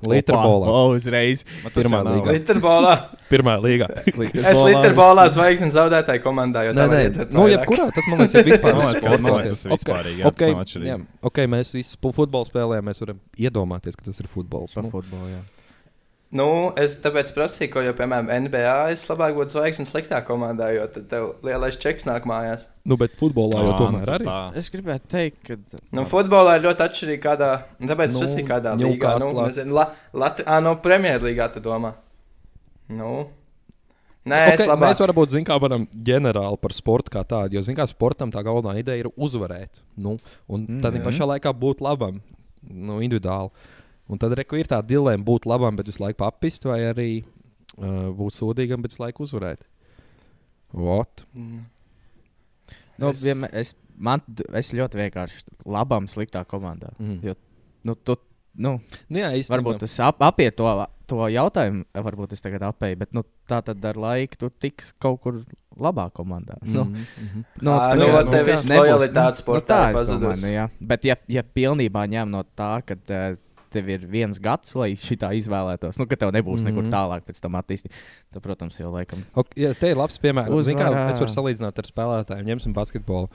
Literbolā. O, uzreiz. Pirmā līga. Literbolā. (laughs) Pirmā līga. Es literbolā zvaigznes zaudētāju komandā, jo Nē, nē, nu, jebkurā tas man liekas, ir vispār. (laughs) Man liekas, ka- man liekas, tas ir Ok, vispārīgi, jā, ok, tas nav atšķirīgi. jā, ok, mēs visi futbolu spēlējam, mēs varam iedomāties, ka tas ir futbols. Par Nu, futbolu, jā. Nu, es tāpēc prasīju, ko jau, piemēram, NBA es labāk būtu zvaigznes sliktā komandā, jo tad tev lielais čeks nāk mājās. nu, bet futbolā jau tomēr nu, arī. tā. Es gribētu teikt, ka. Nu, futbolā ir ļoti atšķirīgi, kādā. un Tāpēc Nu, nu, tas ir kādā līgā. Nu, nezinu, la, Lat ah, no Premjerlīgā tu domā. Nu. Nē, okay, labāk. mēs varbūt zinām, kā varam ģenerāli par sportu kā tādu. Jo, zinām, sportam tā galvenā ideja ir uzvarēt. Nu, un Mm, tad jā. pašā laikā būt labam, nu, individuāli. Un tad reku, ir tā dilemma būt labam, bet visu laiku papist, vai arī uh, būt sodīgam, bet visu laiku uzvarēt. What? Mm. Nu, Es-. Vienmēr, es, man, es ļoti vienkārši labam, sliktā komandā. Mm. Jo, nu, tu, nu, Nu, jā, īstenībā. varbūt tas ap, apiet to, to jautājumu, varbūt es tagad apēju, bet nu, tā tad ar laiku tu tiks kaut kur labā komandā. Mm, Nu, mm, nu, Ā, tā nu, kā- vat tev nebūs, lojalitāte sportā tā ir es domāju, pazudusi. nu. Bet, ja, ja pilnībā ņem no tā, ka uh, tev ir viens gads, lai šitā izvēlētos, nu, ka tev nebūs mm -hmm. nekur tālāk pēc tam attīstīt, tad, protams, jau laikam. Ok, jā, te ir labs piemērs. Uzvarā. Es varu salīdzināt ar spēlētājiem, ņemsim basketbolu.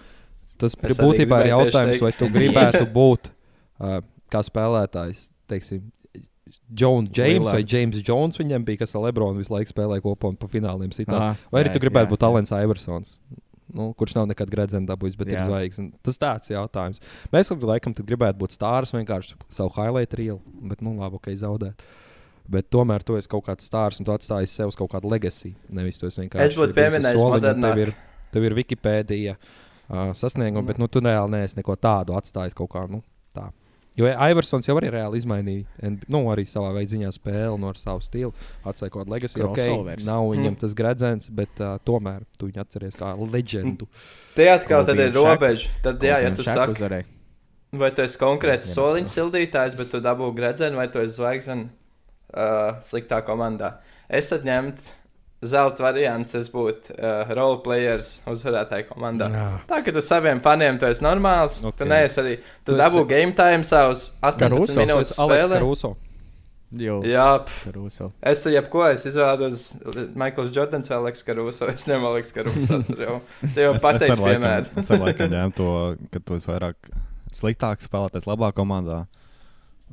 Tas Es būtībā ir jautājums, teikt. vai tu gribētu (laughs) būt uh, kā spēlētājs, teiksim, Jones James vai Lillards. James Jones. Viņam bija, kas ar Lebronu visu laiku spēlēja kopā un pa fināliem sitās. Ā, Vai arī jā, tu gribētu jā, būt. Alans Iversons? Nu, kurš nav nekad gredzenu dabūjis, bet jā. ir zvaigznes. Tas tāds jautājums. Mēs laikam tad gribētu būt stārs vienkārši savu highlight reel, bet, nu, labi, ok, zaudēt. Bet tomēr tu esi kaut kāds stārs un tu atstāji sev kaut kādu legacy. Nevis tu esi vienkārši. Es būtu pieminējis modernāk. Tev ir, tev ir Wikipēdija. uh, sasniegumu, bet nu, tu reāli neesi neko tādu atstājis kaut kā. Nu. Jo Iversons jau arī reāli izmainīja nu, arī savā veidā spēli, no ar savu stilu. Kādu legacy. Okay, nav viņam Mm. tas gredzens, bet uh, tomēr tu viņu atceries kā leģendu. (laughs) Tie atkal ir robeža. Tad, jā, ja tu saki, uzvarēji. vai tu esi konkrēts Jā, soliņš sildītājs, bet tu dabū gredzenu, vai tu esi zvaigznes uh, sliktā komandā. Es tad ņemtu zelta variants, es būtu uh, roleplayers uzvarētāju komandā. Jā. Tā kā tu saviem faniem tu esi normāls, okay. Ok. tu neesi arī. Tu, Tu dabū esi- game time savus 18 Caruso, minūtes spēlē. Karuso. Jo, Jā, pf, Ruso. es jebko, es izvēlos Maikls Jordans vai Aleks Karuso. Es ņemu Aleks Karuso. (laughs) Jau, te jau pateicu, piemēru. Es ar laikam (laughs) ņēmu to, ka tu esi vairāk sliktāks spēlētājs labā komandā.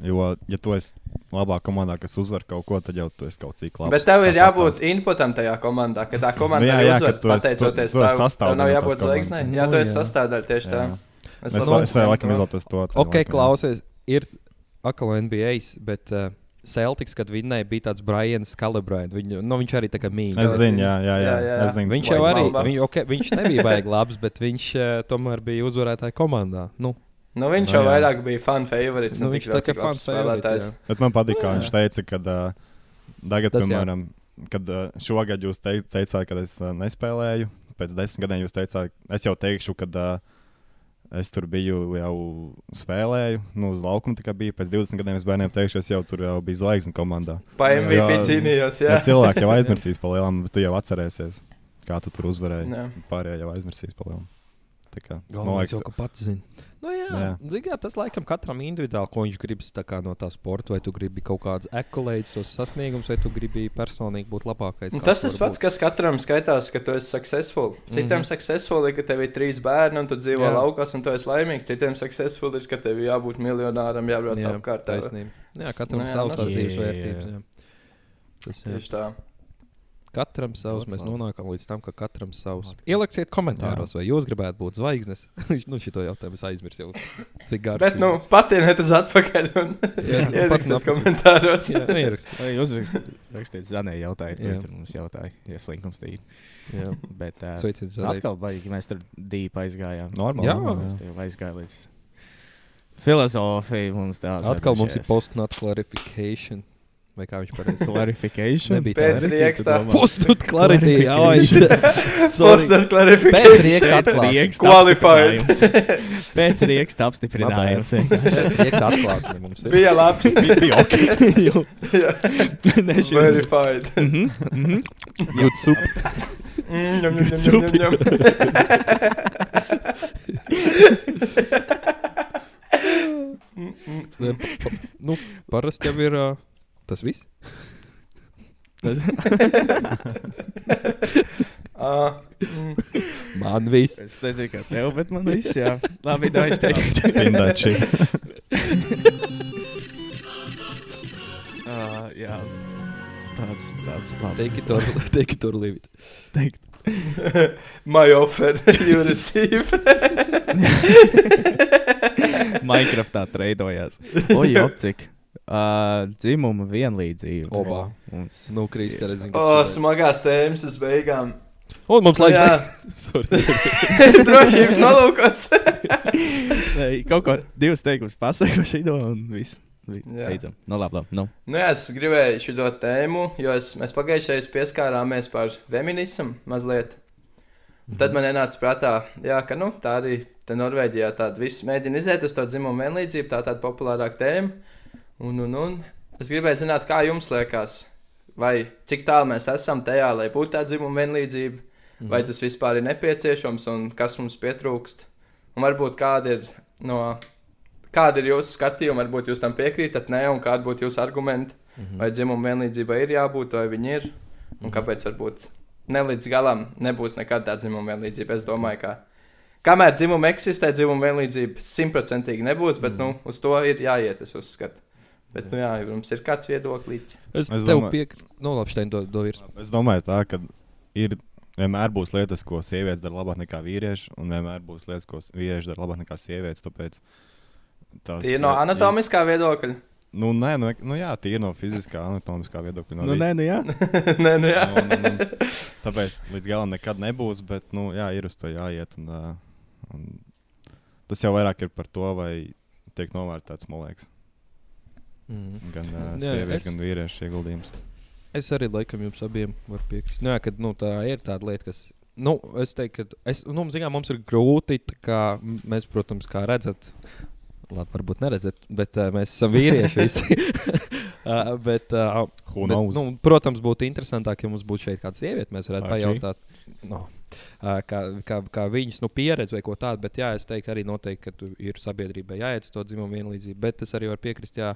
Jo, ja tu esi labā komandā, kas uzvar kaut ko, tad jau tu esi kaut cik labs. Bet tev ir jābūt tās- inputam tajā komandā, ka tā komanda Nu jā, jā, uzvar. tu esi- Pateicoties tu- tu esi tev, tev nav jābūt zvaigznei. Jā, Nu, tu esi jā. sastāvdaļa tieši tā. Es laikam izvēlos to. tā Ok, klausies, ir atkal NBA, bet uh, Celtics, kad vinnēja, bija tāds Brians Calibrant. Viņu, nu, viņš arī tā kā mīl. Es zinu, jā, jā, jā. Jā, jā, zinu, Viņš jau arī, viņ, okay, viņš nebija baigi labs, bet viņš uh, tomēr bija uzvarētāja komandā. Nu, Nu, viņš Nu, jau jā. vairāk bija fan favorits. nu, ne viņš tik tā ļoti, kā cik labs fans favorite, spēlētājs. jā. Bet man patīk, kā Jā. viņš teica, ka uh, tagad, Tas jā. piemēram, kad uh, šogad jūs tei teicāt, ka es uh, nespēlēju, pēc desmit gadiem jūs teicāt, es jau teikšu, ka uh, es tur biju jau spēlēju, nu, uz laukuma tikai biju. Pēc 20 gadiem es bērniem teikšu, es jau tur jau biju zvaigznes komandā. Pa MVP Jā. cīnījos, Ja jā. cilvēki jau aizmirsīs pa lielam, bet tu jau atcerēsies, kā tu tur uzvarēji. Jā. Pārējie jau aizmirsīs pa lielam. Tā kā, man Galvenais jau, liekas, ka pats zina. Nu, jā, jā. Jā. Zin, kā, tas laikam katram individuāli, ko viņš grib tā kā no tā sporta. Vai tu gribi kaut kādas ekolēģis, tos sasniegumus, vai tu gribi personīgi būt labākais. Kāds Tas tas pats, būt. kas katram skaitās, ka tu esi successful. Citiem mm. -hmm. successful ir, ka tev ir trīs bērni, un tu dzīvo Jā. laukās, un tu esi laimīgs. Citiem successful ir, ka tev ir jābūt miljonāram, jābrauc Jā, apkārt. taisnība. Jā, katram Nu, savs nu, tās tas- dzīves vērtības. Jā. Tas, jā. Tieši tā. Katram savs, mēs nonākam līdz tam, ka katram savs. Ielieciet komentāros, vai jūs gribētu būt zvaigznes. (laughs) nu, šito jautājumu es aizmirsu jau. Cik garš. Bet, nu, patieniet uz atpakaļ un (laughs) Jā, (laughs) ierakstiet komentāros. jā, ierakst. Vai jūs rakst- rakstiet Zanē jautājumu, Jā. ko tur mums jautāja, ja slinkums tīt. Jā. Bet uh, Sveiciet, Zanē. atkal baigi, mēs tur dīpa aizgājām. normāli. Jā. Mēs tur aizgājām līdz filozofiju mums tāds. Atkal mums ir post-nut clarification. Vai kā viņš pareizi? clarification. Nebija Pēc tā. riekstā. Post-nut clarity. Clarification. (laughs) Postat Pēc klarifikāciju. rieksta atklāsmes. rieksta Qualified. apstiprinājums. Pēc rieksta apstiprinājums. Pēc rieksta (laughs) atklāsmes mums ir. Bija labs. Bija ok. (laughs) Jo. Ne, šī- Verified. Mhm, mhm. Good soup. Mm, ņem, ņem, ņem, ņem, ņem. Ne, pa- Nu, parasti jau ir uh, tas viss. (laughs) Ah, mm. Man viss. Es nezinu, kā tev, bet man viss, jā. Labi, tā es teiktu. Spindēt šī. uh, jā. Tāds, tāds labi. Take it or, take it or leave it. Teikt. (laughs) My offer, (laughs) you receive. Minecraftā treidojās. Oi, opcik. Uh, dzimuma vienlīdzība. Obā. Mums. Nu, Kristēl, es zinu. O, oh, smagās tēmas uz beigām. Un mums laiks. Jā, (laughs) (laughs) drošības nolūkos. (laughs) Nē, Kaut ko divas teikumus pasaku šito un viss. Beidzam. Nu, labi, labi. Nu. Nu, jā, es gribēju šo tēmu, jo es, mēs pagājušajā reizē pieskārāmies par feminismu mazliet. Un Tad man ienāca prātā, jā, ka nu, tā arī te Norvēģijā tāda viss mēģina iziet uz to dzimumu vienlīdzību, tā tāda populārāka tēma. Un, un, un es gribēju zināt, kā jums liekas, vai cik tālu mēs esam tajā, lai būtu tā dzimuma vienlīdzība, Mhm. vai tas vispār ir nepieciešams un kas mums pietrūkst. Un varbūt kāda ir no. Kāda ir jūsu skatījuma? Varbūt jūs tam piekrītat, nē, un kāda būtu jūsu argumenti? Mhm. Vai dzimuma vienlīdzībai ir jābūt, vai viņi ir? Un kāpēc varbūt ne līdz galam nebūs nekāda tāda dzimuma vienlīdzība? Es domāju, ka kamēr dzimuma eksistē, dzimuma vienlīdzība simtprocentīgi nebūs, bet nu, uz to ir jāiet, es uzskatu. Bet, nu, jā, jums ir kāds viedoklis. Es, Es es tev domāju- piekrītu. Nu, labi, Stein, do, do virs. Es domāju, tā, ka ir vienmēr būs lietas, ko sievietes dara labāk nekā vīrieši, un vienmēr būs lietas, ko vīrieši dara labāk nekā sievietes. Tāpēc tas Tie ir no anatomiskā viedokļa. Nu, nē, nu, nu jā, ir no fiziskā, anatomiskā viedokļa. No Nu, nē, nu jā. (laughs) nē, nu, jā. nu, nu, nu, tāpēc līdz galam nekad nebūs, bet, nu, jā, ir uz to jāiet. Un, Un tas jau vairāk ir par to, vai tiek novērtēts, man liekas, Mm. gan uh, Jā, sieviešu, es- gan vīriešu ieguldījums. Es arī laikam jums abiem varu piekrist. Nu, jā, kad, nu, tā ir tāda lieta, kas. Nu, es teiktu, ka es, nu, zinām, mums ir grūti. tā Kā, mēs, protams, kā redzat, labi, varbūt neredzat, bet uh, mēs esam vīrieši visi. (laughs) (laughs) uh, bet, uh, bet, nu, protams, būtu interesantāk, ja mums būtu šeit kāda sieviete. Mēs varētu Archie? pajautāt, no, uh, kā, kā, kā viņas nu, pieredze vai ko tādu. Bet, jā, es teiktu, arī noteikti, ka ir sabiedrībai jāiet uz to dzimumu vienlīdzību. Bet es arī varu piekrist, jā,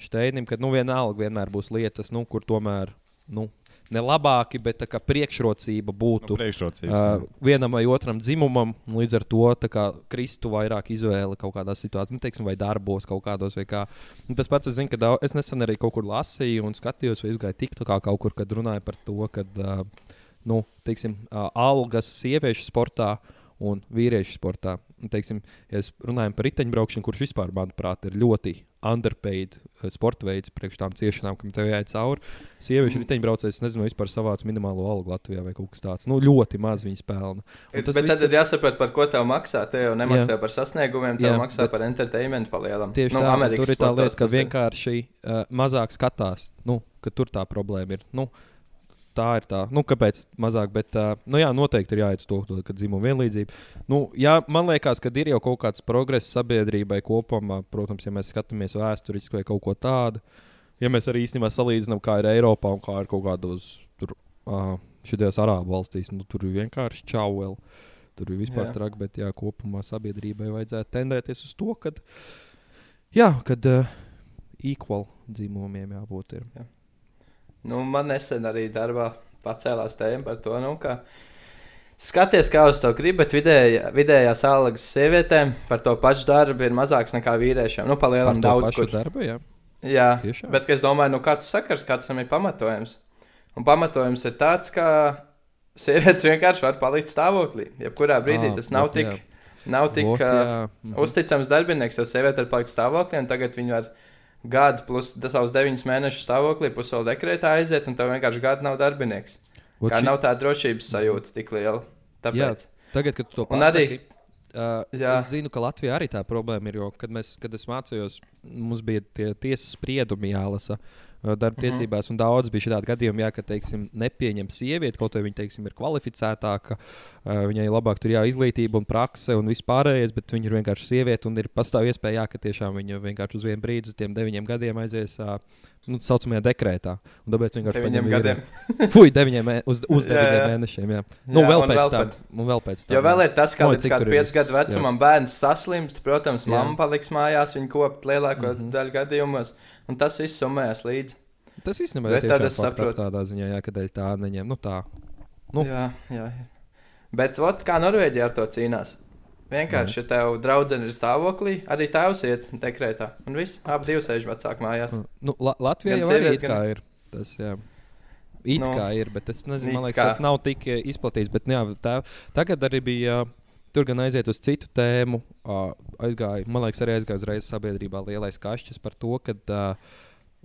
Šteinim, ka nu, vienalga vienmēr būs lietas, nu, kur tomēr nu, ne labāki, bet kā priekšrocība būtu Nu, priekšrocības, uh, vienam vai otram dzimumam. Līdz ar to kā kristu vairāk izvēle kaut kādā situācijā, nu, teiksim, vai darbos kaut kādos. Kā. Un tas pats, es zinu, ka daudz, es nesen arī kaut kur lasīju un skatījos, vai izgāju tiktu kā kaut kur, kad runāja par to, ka uh, nu, teiksim, uh, algas sieviešu sportā un vīriešu sportā. Un, teiksim, ja runājam par riteņbraukšanu, kurš vispār, manuprāt, ir ļoti underpaid uh, sporta veids priekš tām ciešanām, kam tev jāiet cauri. Sieviešu riteņbraucējs, nezinu, vispār savāc minimālo algu Latvijā vai kaut kas tāds. Nu, ļoti maz viņas pelna. Un Bet viss tad ir jāsaprot, par ko tev maksā. Tev jau nemaksā Jā. par sasniegumiem, tev Jā, maksā bet- par entertainment palielam. Tieši nu, tā, Amerikas tur ir tā lieta, ka ir. vienkārši uh, mazāk skatās, nu, ka tur tā problēma ir. Nu, tā ir tā, nu, kāpēc mazāk, bet, uh, nu, jā, noteikti ir jāiet uz to, ka dzimuma vienlīdzība. Nu, jā, man liekas, ka ir jau kaut kāds progress sabiedrībai kopumā, protams, ja mēs skatāmies vēsturiski vai kaut ko tādu. Ja mēs arī īstenībā salīdzinām, kā ir Eiropā un kā ir kaut kādos tur, uh, šajās arābu valstīs, nu, tur ir vienkārši čauvēl. Tur ir vispār Jā. traki, bet jā, kopumā sabiedrībai vajadzētu tendēties uz to, ka, jā, kad uh, equal dzimumiem jābūt. Ir. Nu, man nesen arī darbā pacēlās tēma par to, nu, ka skaties, kā uz to gribi, bet vidēja, vidējās algas sievietēm par to pašu darbu ir mazāks nekā vīriešiem. Nu, palielinām daudz, kur. darbu, jā. Jā, Tiešām? bet es domāju, nu, kāds sakars, kāds tam ir pamatojums. Un pamatojums ir tāds, ka sievietes vienkārši var palikt stāvoklī. Jebkurā brīdī Ā, tas nav vot, tik, jā. nav tik Vot, uh. Mhm. uzticams darbinieks, jo sieviete var palikt stāvoklī, un tagad viņa var gadu plus savus deviņus mēnešus stāvoklī, plus vēl dekrētā aiziet, un tev vienkārši gadu nav darbinieks. Vot Kā šī- nav tā drošības sajūta tik liela. Tāpēc. Tagad, kad tu to Un arī- pasaki, uh, Jā. es zinu, ka Latvijā arī tā problēma ir. Jo, kad, mēs, kad es mācījos, mums bija tie tiesas spriedumi jālasa darba Mhm. tiesībās, un daudz bija šādi gadījumi, jā, ka teiksim, nepieņem sievieti, kaut arī viņa teiksim, ir kvalificētāka, viņai labāk tur jā, izglītība un prakse un viss pārējais, bet viņa ir vienkārši sieviete un ir pastāv iespēja, jā, ka tiešām viņa vienkārši uz vienu brīdi, uz tiem deviņiem gadiem aizies. Uh, Nu, saucamajā dekrētā. Un tāpēc vienkārši Deviņiem gadiem. Fui, deviņiem, mē- uz, uz Jā, deviņiem jā. mēnešiem. Jā. Nu, Jā, vēl pēc vēl tam. Un vēl pēc tam. Jo vēl ir tas, ka Oi, līdz kādam 5 viss, gadu jā. vecumam bērns saslimst. Protams, Jā. mamma paliks mājās, viņa kopt lielāko mm. -hmm. daļu gadījumos, un tas viss summējas līdzi. Tas īstenībā ir fakta saprotu. tādā ziņā, jā, kādēļ tā neņem. Nu, tā. Nu. Jā, jā. jā. Bet ot, kā Norvēģija ar to cīnās? Vienkārši, ja tev draudzene ir stāvoklī, arī tēvs iet dekrētā. Un viss, abi divi sēž vecāku mājās. Nu, La Latvijā jau arī gan- ir. Tas, jā. It Nu, kā ir, bet es nezinu, man liekas, kā. tas nav tik eh, izplatīts. Bet, jā, tā, tagad arī bija. Tur gan aiziet uz citu tēmu. Aizgāja, man liekas, arī aizgāja uzreiz sabiedrībā lielais kašķis par to, ka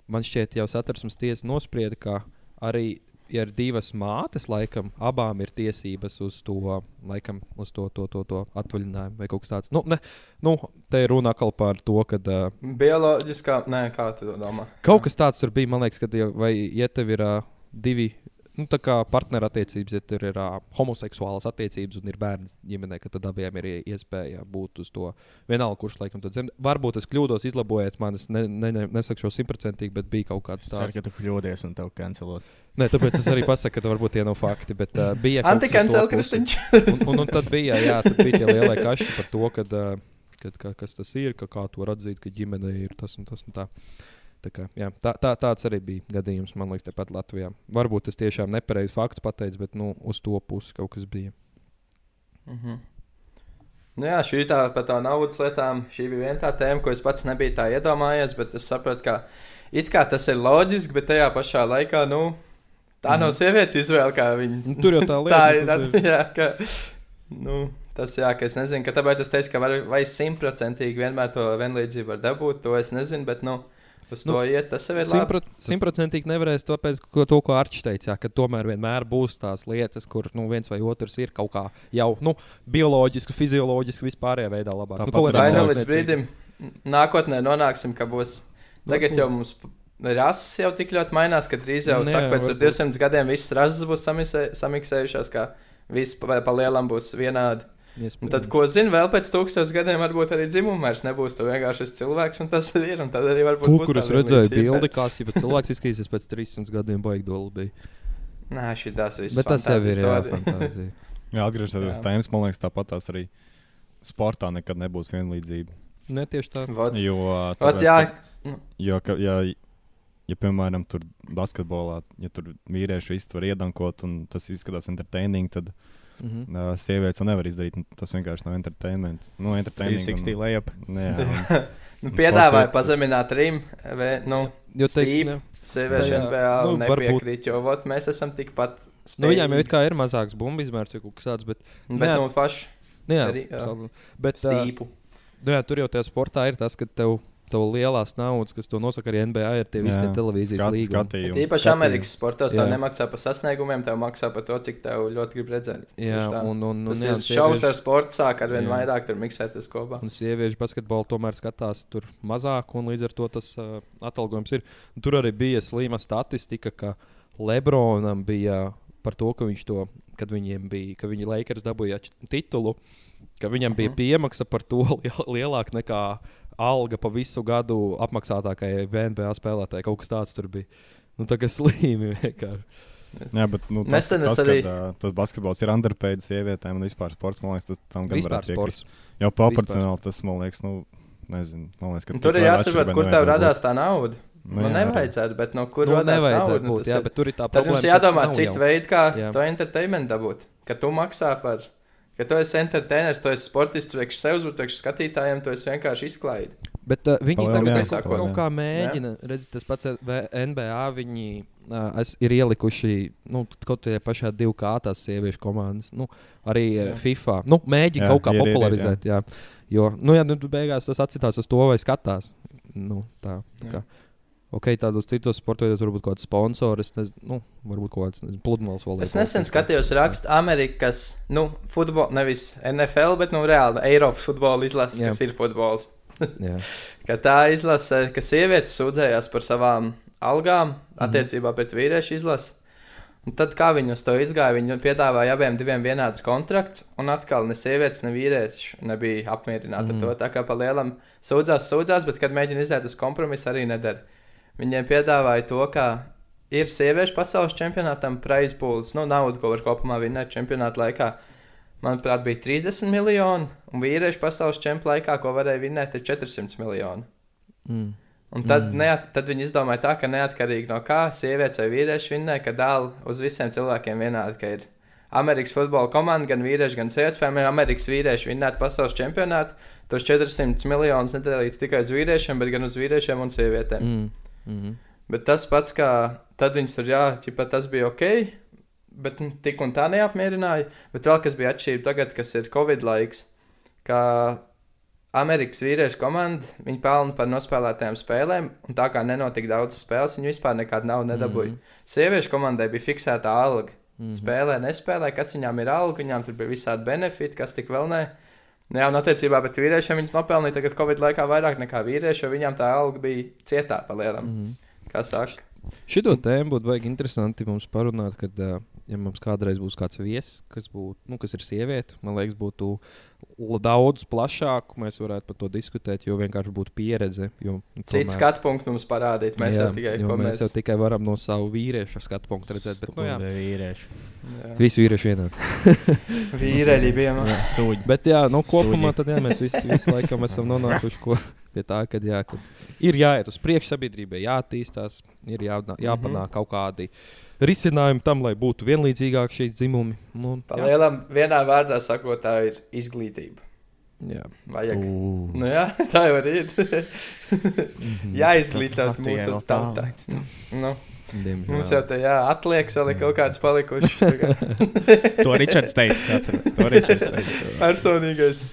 man šķiet, jau satversmes tiesa nosprieda, ka arī ir divas mātes, laikam, abām ir tiesības uz to, laikam, uz to, to, to, to atvaļinājumu vai kaut kas tāds. Nu, ne, nu, te ir runa atkal par to, ka. Uh, Bioloģiskā, nē, kā tu domā? Kaut kas tāds tur bija, man liekas, kad jau, vai, ja tev ir uh, divi. Nu, tā kā partnerattiecības, ja tur ir uh, homoseksuālas attiecības un ir bērns ģimenē, tad abiem ir ie- iespēja būt uz to. Vienalga, kurš laikam to dzemdē. Varbūt es kļūdos, izlabojiet man, es ne, ne, ne, nesaku šo simtprocentīgi, bet bija kaut kāds Es ceru, tāds. ka tu kļūdies un tev kancelos. Nē, tāpēc es arī pasaku, ka varbūt tie nav fakti. Bet, uh, bija Antikancel. Kristiņš. un, un, un tad bija, jā, tad bija tie lielie kaši par to, kad, uh, kad, ka, kas tas ir, ka kā to atzīt, ka ģimene ir tas un tas un tā. Tā, kā, jā, tā, tā, tāds arī bija gadījums, man liekas, tepat Latvijā. Varbūt tas tiešām nepareizs fakts pateicis, bet nu, uz to pusi kaut kas bija. Mhm. Nu jā, šī tā par tā naudas lietām. Šī bija viena tā tēma, ko es pats nebiju tā iedomājies, bet es saprotu, ka it kā tas ir loģiski, bet tajā pašā laikā, nu, tā nav sievietes izvēle, kā viņa. Nu, tur jau tā (laughs) lieta, tā ir. tas tā- Jā, ka, nu, tas jā, ka es nezinu, ka tāpēc es teicu, ka var, vai simtprocentīgi vienmēr to vienlīdzību var dabūt, to es nezinu, bet, nu, Uz Nu, to iet, tas jau ir labi. Simtprot- Simtprocentīgi nevarēs to pēc ko, to, ko Arčs teica, ka tomēr vienmēr būs tās lietas, kur nu, viens vai otrs ir kaut kā jau nu, bioloģiski, fizioloģiski, vispārējā veidā labāk. Tāpat Nu, Vai nu līdz brīdim nākotnē nonāksim, ka būs. Tagad jau mums rases jau tik ļoti mainās, ka drīz jau Nē, saka, pēc varbūt. 200 gadiem visas rases būs samiksējušās, ka viss pa, pa lielam būs vienādi. Un tad, ko zina, vēl pēc tūkstošiem gadiem varbūt arī dzimuma vairs nebūs. Tu vienkārši esi cilvēks, un tas ir. Un tad arī varbūt būs Kur tā es redzēju bildi, kā jau cilvēks izskatīsies pēc 300 gadiem, baigi doli bija. (laughs) Nē, šī tās visas. Bet tas jau ir jā, fantāzija. (laughs) Jā, atgriežoties Jā. pie tēmas, man liekas, tāpat tās arī sportā nekad nebūs vienlīdzība. Ne tieši tā. Vot. Jo, tāpēc, jā, ka- jo ka, ja, ja, piemēram, tur basketbolā, ja tur vīrieši var iedankot un tas izskatās entertaining, tad Mhm. uh, sievietes to nevar izdarīt. un Tas vienkārši nav entertainment. Nu, entertaining 360 un, lejap. (laughs) jā, un, nu, piedāvāja pazemināt Rīmu. Nu, Jo, teiksim, Tajā- NBA nu, nu, varbūt- nepiekrīt, jo vot, mēs esam tikpat Nu, viņām jau kā ir mazāks bumbu izmērs kaut kas tāds, bet, Bet Nē. no paša nu, jā, Arī, jā. bet stīpu. nu, jā, tur jau tajā sportā ir tas, ka tev, tev lielās naudas, kas to nosaka arī NBA, ir tie visi tie televīzijas skat, līgumi. skatījumi. Īpaši skatījumi. Amerikas sportos Jā. nemaksā par sasniegumiem, tev maksā par to, cik tev ļoti grib redzēt. Jā, tā. un, un, un, Tas jā, ir šausmas sieviešu- ar sportu, sāk ar vien Jā. vairāk tur miksēties kopā. Un sieviešu basketbolu tomēr skatās tur mazāk, un līdz ar to tas uh, atalgojums ir. Tur arī bija slima statistika, ka Lebronam bija par to, ka viņš to, kad viņiem bija, ka viņi Lakers dabūja titulu, ka viņam bija Mhm. piemaksa par to (laughs) liel- lielāka nekā alga pa visu gadu apmaksātākajai NBA spēlētājai. Kaut kas tāds tur bija. Nu, tā kā slīmi vienkārši. Jā, bet nu, tas, Nesen es tas, arī- kad, uh, tas basketbols ir underpaid sievietēm un vispār sports, man liekas, tas tam gan varētu piekrist. sports. Jo proporcionāli tas, man liekas, nu, nezinu, man liekas, tur ir jāsaprot, kur tev radās tā nauda. Nu, Nu, jā, nevajadzētu, bet no kur Nu, radās nevajadzētu nauda? Nu, būt, jā, ir- bet tur ir tā Tad jums problēma, jādomā jau. veidu, kā Jā. to entertainment dabūt. Ka tu maksā par, ka tu esi entertainers, tu esi sportists priekš sevis, bet priekš skatītājiem tu esi vienkārši izklaidi. Bet uh, viņi Palielam, tagad jā, kaut, kaut kaut kā. mēģina, redziet, tas pats NBA. Viņi uh, ir ielikuši nu, kaut kādā pašā divu kārtās sieviešu komandas, nu, arī Jā. jā. FIFA. Nu, mēģina Jā, jā, kaut kā ir, ir, ir, popularizēt. Jā. Jo, nu, jā, nu, beigās tas atcitās uz to, vai skatās. Nu, tā, Jā. kā. Ok, tādos citos sportos varbūt kaut kāds sponsors, nu, varbūt kaut kāds pludmales volejbols. Es nesen skatījos rakstu Amerikas, nu, futbola, nevis NFL, bet, nu, reāli Eiropas futbola izlases, Jā. kas ir futbols. (laughs) Ka tā izlase, ka sievietes sūdzējās par savām algām Mhm. attiecībā pret vīriešu izlasi. Un tad, kā viņi uz to izgāja, viņi piedāvāja abiem diviem vienādus kontraktus, un atkal ne sievietes, ne vīrieši nebija apmierināti Mhm. ar to. Tā kā pa lielam sūdzās, sūdzās, bet, kad mēģina iziet uz kompromisu, arī nedara. Viņiem piedāvāja to, ka ir sieviešu pasaules čempionātam prize pools, nu, nauda, ko var kopumā vinēt čempionāta laikā. Manuprāt, bija 30 miljoni, un vīriešu pasaules čempionāta laikā, ko varēja vinēt, ir 400 miljoni. Mm. Un tad, Mm. neat, tad viņi izdomāja tā, ka neatkarīgi no kā sievietes vai vīrieši vinnē, ka dāli uz visiem cilvēkiem vienādi, ka ir Amerikas futbola komanda, gan vīrieši, gan sievietes. Piemēram, Amerikas vīrieši vinnētu pasaules čempionātu, tos 400 miljonus nedalītu tikai uz vīriešiem, bet gan uz vīriešiem un sievietēm. Mm. Mm. Mm. Bet tas pats, kā tad viņas tur, jā, ķipa, tas bija ok, bet nu, tik un tā neapmierināja. Bet vēl kas bija atšķirība tagad, kas ir Covid laiks, ka Amerikas vīriešu komanda, viņi pelna par nospēlētajām spēlēm, un tā kā nenotika daudz spēles, viņi vispār nekādu naudu nedabūja. Mm. Sieviešu komandai bija fiksēta alga. Mm. Spēlē, nespēlē, kas viņām ir alga, viņām tur bija visādi benefiti, kas tik vēl ne. Nu Jā, un attiecībā pret vīriešiem viņas nopelnīja tagad Covid laikā vairāk nekā vīrieši, jo viņām tā alga bija cietā palielam. Mm. Kā saka? Šito tēmu būtu vajag interesanti mums parunāt, kad, ja mums kādreiz būs kāds viesis, kas, būt, nu, kas ir sieviete, man liekas, būtu daudz plašāk. Mēs varētu par to diskutēt, jo vienkārši būtu pieredze. Jo, Cits tomēr- skatu punkts mums parādīt. Mēs jā, jau tikai mēs, mēs jau tikai varam no savu vīriešu skatu punktu redzēt. Bet, nu, jā, vīrieši. Jā. visi vīrieši vienādi. Vīreļi bija. Sūģi. Bet, jā, nu, kopumā tad, jā, mēs visi, visi laikam esam nonākuši ko, pie tā, ka jā, kad ir jāiet uz priekšu sabiedrībai, jāattīstās, ir jā, jāpanāk kaut kādi risinājumi tam, lai būtu vienlīdzīgāk šī dzimumi. Nu, jā. Palielam, vienā vārdā sakot, tā ir izglītība. Jā. Vajag. Ū. Nu, jā, (laughs) tā jau ir. Jāizglītā Latvijai mūsu tautā. Nu, Diemžēl. mums jau tā jā, atliekas vēl ir kaut kādas palikušas. tā kā (laughs) To Ričards teica. atceros, To Ričards teica. Personīgais.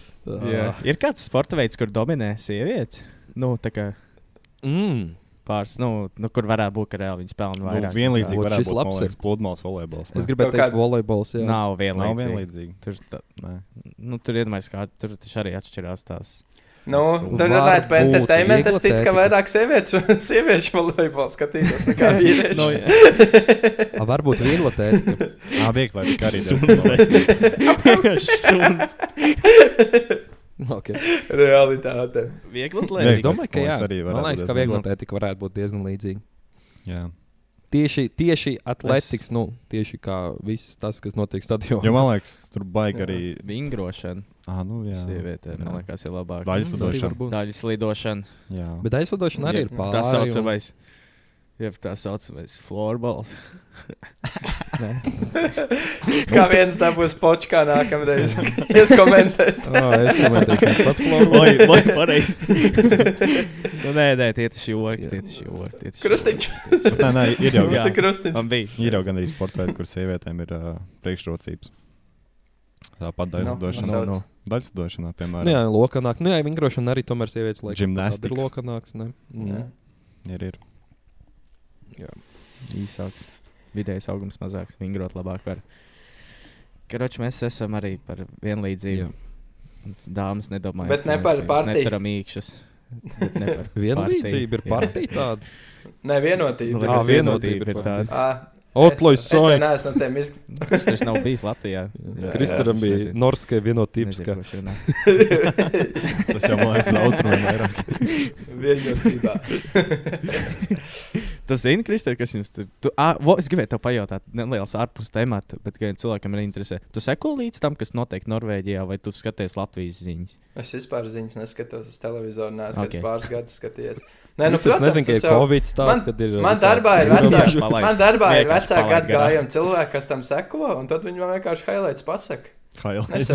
Jā. Ir kāds sporta veids, kur dominē sievietes? Nu, tā kā Mm. pāris, nu, nu, kur varētu būt, ka reāli viņi spēlē Nu, vairāk. vienlīdzīgi Vot varētu šis būt labs ir. pludmales volejbols. Es ne? gribēju Kaut teikt, kāda- volejbols. Jā. Nav Nav vienlīdzīgi. vienlīdzīgi. Tur, tā, nu, tur iedomājas, kā tur taču arī atšķirās tās. Nu, tur runājot par entertainment, es ticu, ka vairāk sievietes, (laughs) sieviešu volejbolu skatītos nekā vīriešu. Nu, jā. (laughs) A, varbūt tēta. Jā, viegli arī arī Suns. (laughs) okay. Realitāte. Viegli Es Viegli. domāju, ka jā. Man liekas, ka viegla tēta varētu būt diezgan līdzīga. Jā. Tieši, tieši atletiks, nu, tieši kā viss tas, kas notiek stadionā. Jo man liekas, tur baigi arī. Vingrošana. Ah, nu, jā. Sievietēm, man liekas, ir labāk. Daļas lidošana. varbūt. Daļas lidošana. Jā. Bet aizlidošana arī ir Jā, pāri. Tā saucamais. Jā, tā saucamais floorballs. (laughs) Nē. (laughs) Kā viens dabūs počkā nākamreiz. (laughs) Es komentēju. Oh, es komentēju, ka tas pats plūks. Vai, pareizi. nu, nē, nē, tie taču joki, tie taču joki. Krustiņš. joki. Bet Nē, nē, ir jau, Jā. krustiņš. Man bija. ir jau gan arī sporta veidi, kur sievietēm ir uh, priekšrocības. Tāpat daļas Nu. No, daļas lidošanā, Nu, piemēram. jā, lokanāk. Nu, jā, vingrošana arī tomēr sievietes laikam. Gymnastics. Ir lokanāks, ne? Jā. Mm. Ir, ir. īsāks, vidējais augums mazāks, vingrot labāk. Var. Karoči, mēs esam arī par vienlīdzību. Jā. Dāmas nedomāju, Bet ne par partiju. Neturam īkšķus. bet ne par (laughs) Vienlīdzība ir partiju. Jā. partija tāda. Nē, vienotība. Nu, Ā, liekas, vienotība ir tāda. Ā, Otloj es- Es neesmu tiem iz... Kas tas nav bijis Latvijā? (laughs) Jā, Kristaram bija. Norskai vienotības. (laughs) Tas jau man liekas, austrumiem (laughs) vairāk. vienotībā. Tu zini, Kristē, kas jums tur tu, ā, vo, Es gribēju te pajautāt, neliels ārpus temata, bet gan cilvēkam ir interesē. Tu seko līdz tam, kas notiek Norvēģijā, vai tu skaties Latvijas ziņas? Es vispār ziņas neskatos uz televizoru, neesmu Ok. okay. pāris gadus skatījies. Nē, nu, Es vairs nezinu, ka es ir Covid tāds, man- kad ir. Man darbā ir vecāki. Man darbā ir vecāki palaid garām. gadgājumi cilvēki, kas tam seko, un tad viņi man vienkārši highlights pasaka. Highlights.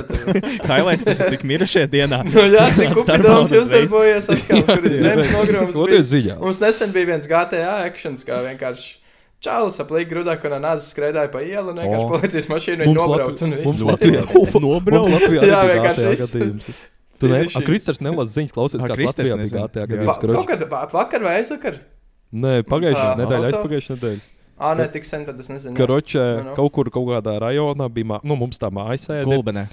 Kailais, (laughs) tas ir cik mirušie dienā. Nu, jā, (laughs) cik upidons darbojaties atkal, kur ir (laughs) zemes ziņā? Mums nesen bija viens GTA actions, kā vienkārši čālis aplīgi grudā, kur nāzes skraidāja pa ielu, un vienkārši policijas mašīnu viņi nobrauc un Mums viss. Latvijā Nobrauc. Mums Latvijā Jā, vienkārši. Tu ne, a, Kristers nelasa ziņas, klausies, kā Kristers Latvijā bija. GTA gadījums. kaut kad ap- vakar vai aizvakar? Nē, pagājušā Tā, nedēļa, auto? Ā, ne, tik sen, tad es nezinu. Karoče, Nu, nu. kaut kur kaut kādā rajonā bija, mā- nu, mums tā mājas sēde. Gulbenē.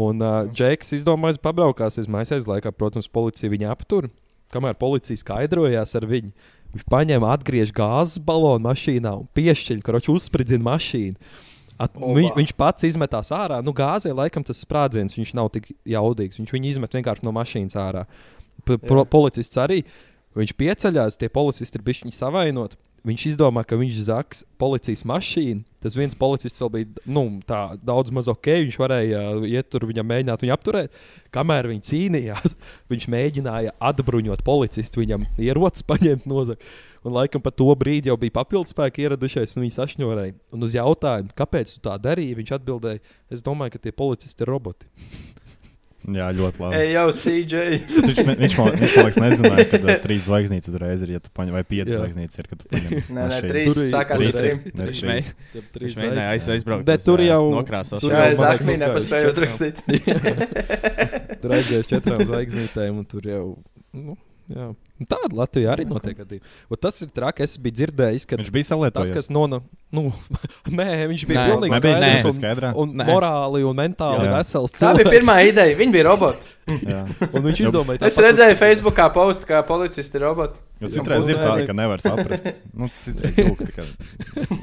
Un uh, Džeks izdomāja pabraukāties mājās laikā, protams, policija viņu aptur. Kamēr policija skaidrojās ar viņu, viņš paņēma atgriež gāzes balonu mašīnā un piešķiļ, ka viņš uzspridzina mašīnu. At, viņ, viņš pats izmetās ārā. Nu, gāzē laikam tas sprādziens viņš nav tik jaudīgs. Viņš viņu izmet vienkārši no mašīnas ārā. P pro, policists arī. Viņš pieceļās, tie policisti ir bijuši savainoti. Viņš izdomā, ka viņš zaks policijas mašīnu. Tas viens policists vēl bija nu, daudz maz ok. Viņš varēja uh, iet tur, viņam mēģināt viņu apturēt. Kamēr viņi cīnījās, (laughs) viņš mēģināja atbruņot policistu, viņam ierocis paņemt nozagt. Un laikam pat to brīdi jau bija papildus spēki ieradušies, un viņi sašņorēja. Un uz jautājumu, kāpēc tu tā darīji, viņš atbildēja, es domāju, ka tie policisti ir roboti. Jā, ļoti labi. Ej, jau CJ. Viņš, ne- viņš, man, (laughs) viņš man liekas, nezināja, ka uh, trīs zvaigznītes uzreiz ir, ja tu paņem, vai piecas zvaigznītes ir, kad tu paņem. Nē, nē, trīs Tur sākās trīs ar trim. Viņš trīs. mēģināja aiz, aizbraukt. Bet uz, tur jau- nokrāsos. tur jau nepaspēju četrām. uzrakstīt. (laughs) Tur aizgāja četrām zvaigznītēm, un tur jau. Nu, jā. Un Tāda Latvijā arī notiek. Un Tas ir traki. Es biju dzirdējis, ka Viņš bija tas, salietojis. kas no. Nu, (laughs) nē, viņš bija pilnīgi skaidrs. skaidrā? Un, un morāli un mentāli Jā. vesels. Tā bija cilvēks. pirmā ideja. Viņi bija roboti. Viņš izdomāja, Es redzēju Facebookā postu, kā policisti ir roboti. Jo citreiz ir tā, ka nevar saprast. Nu, citreiz jūg tikai.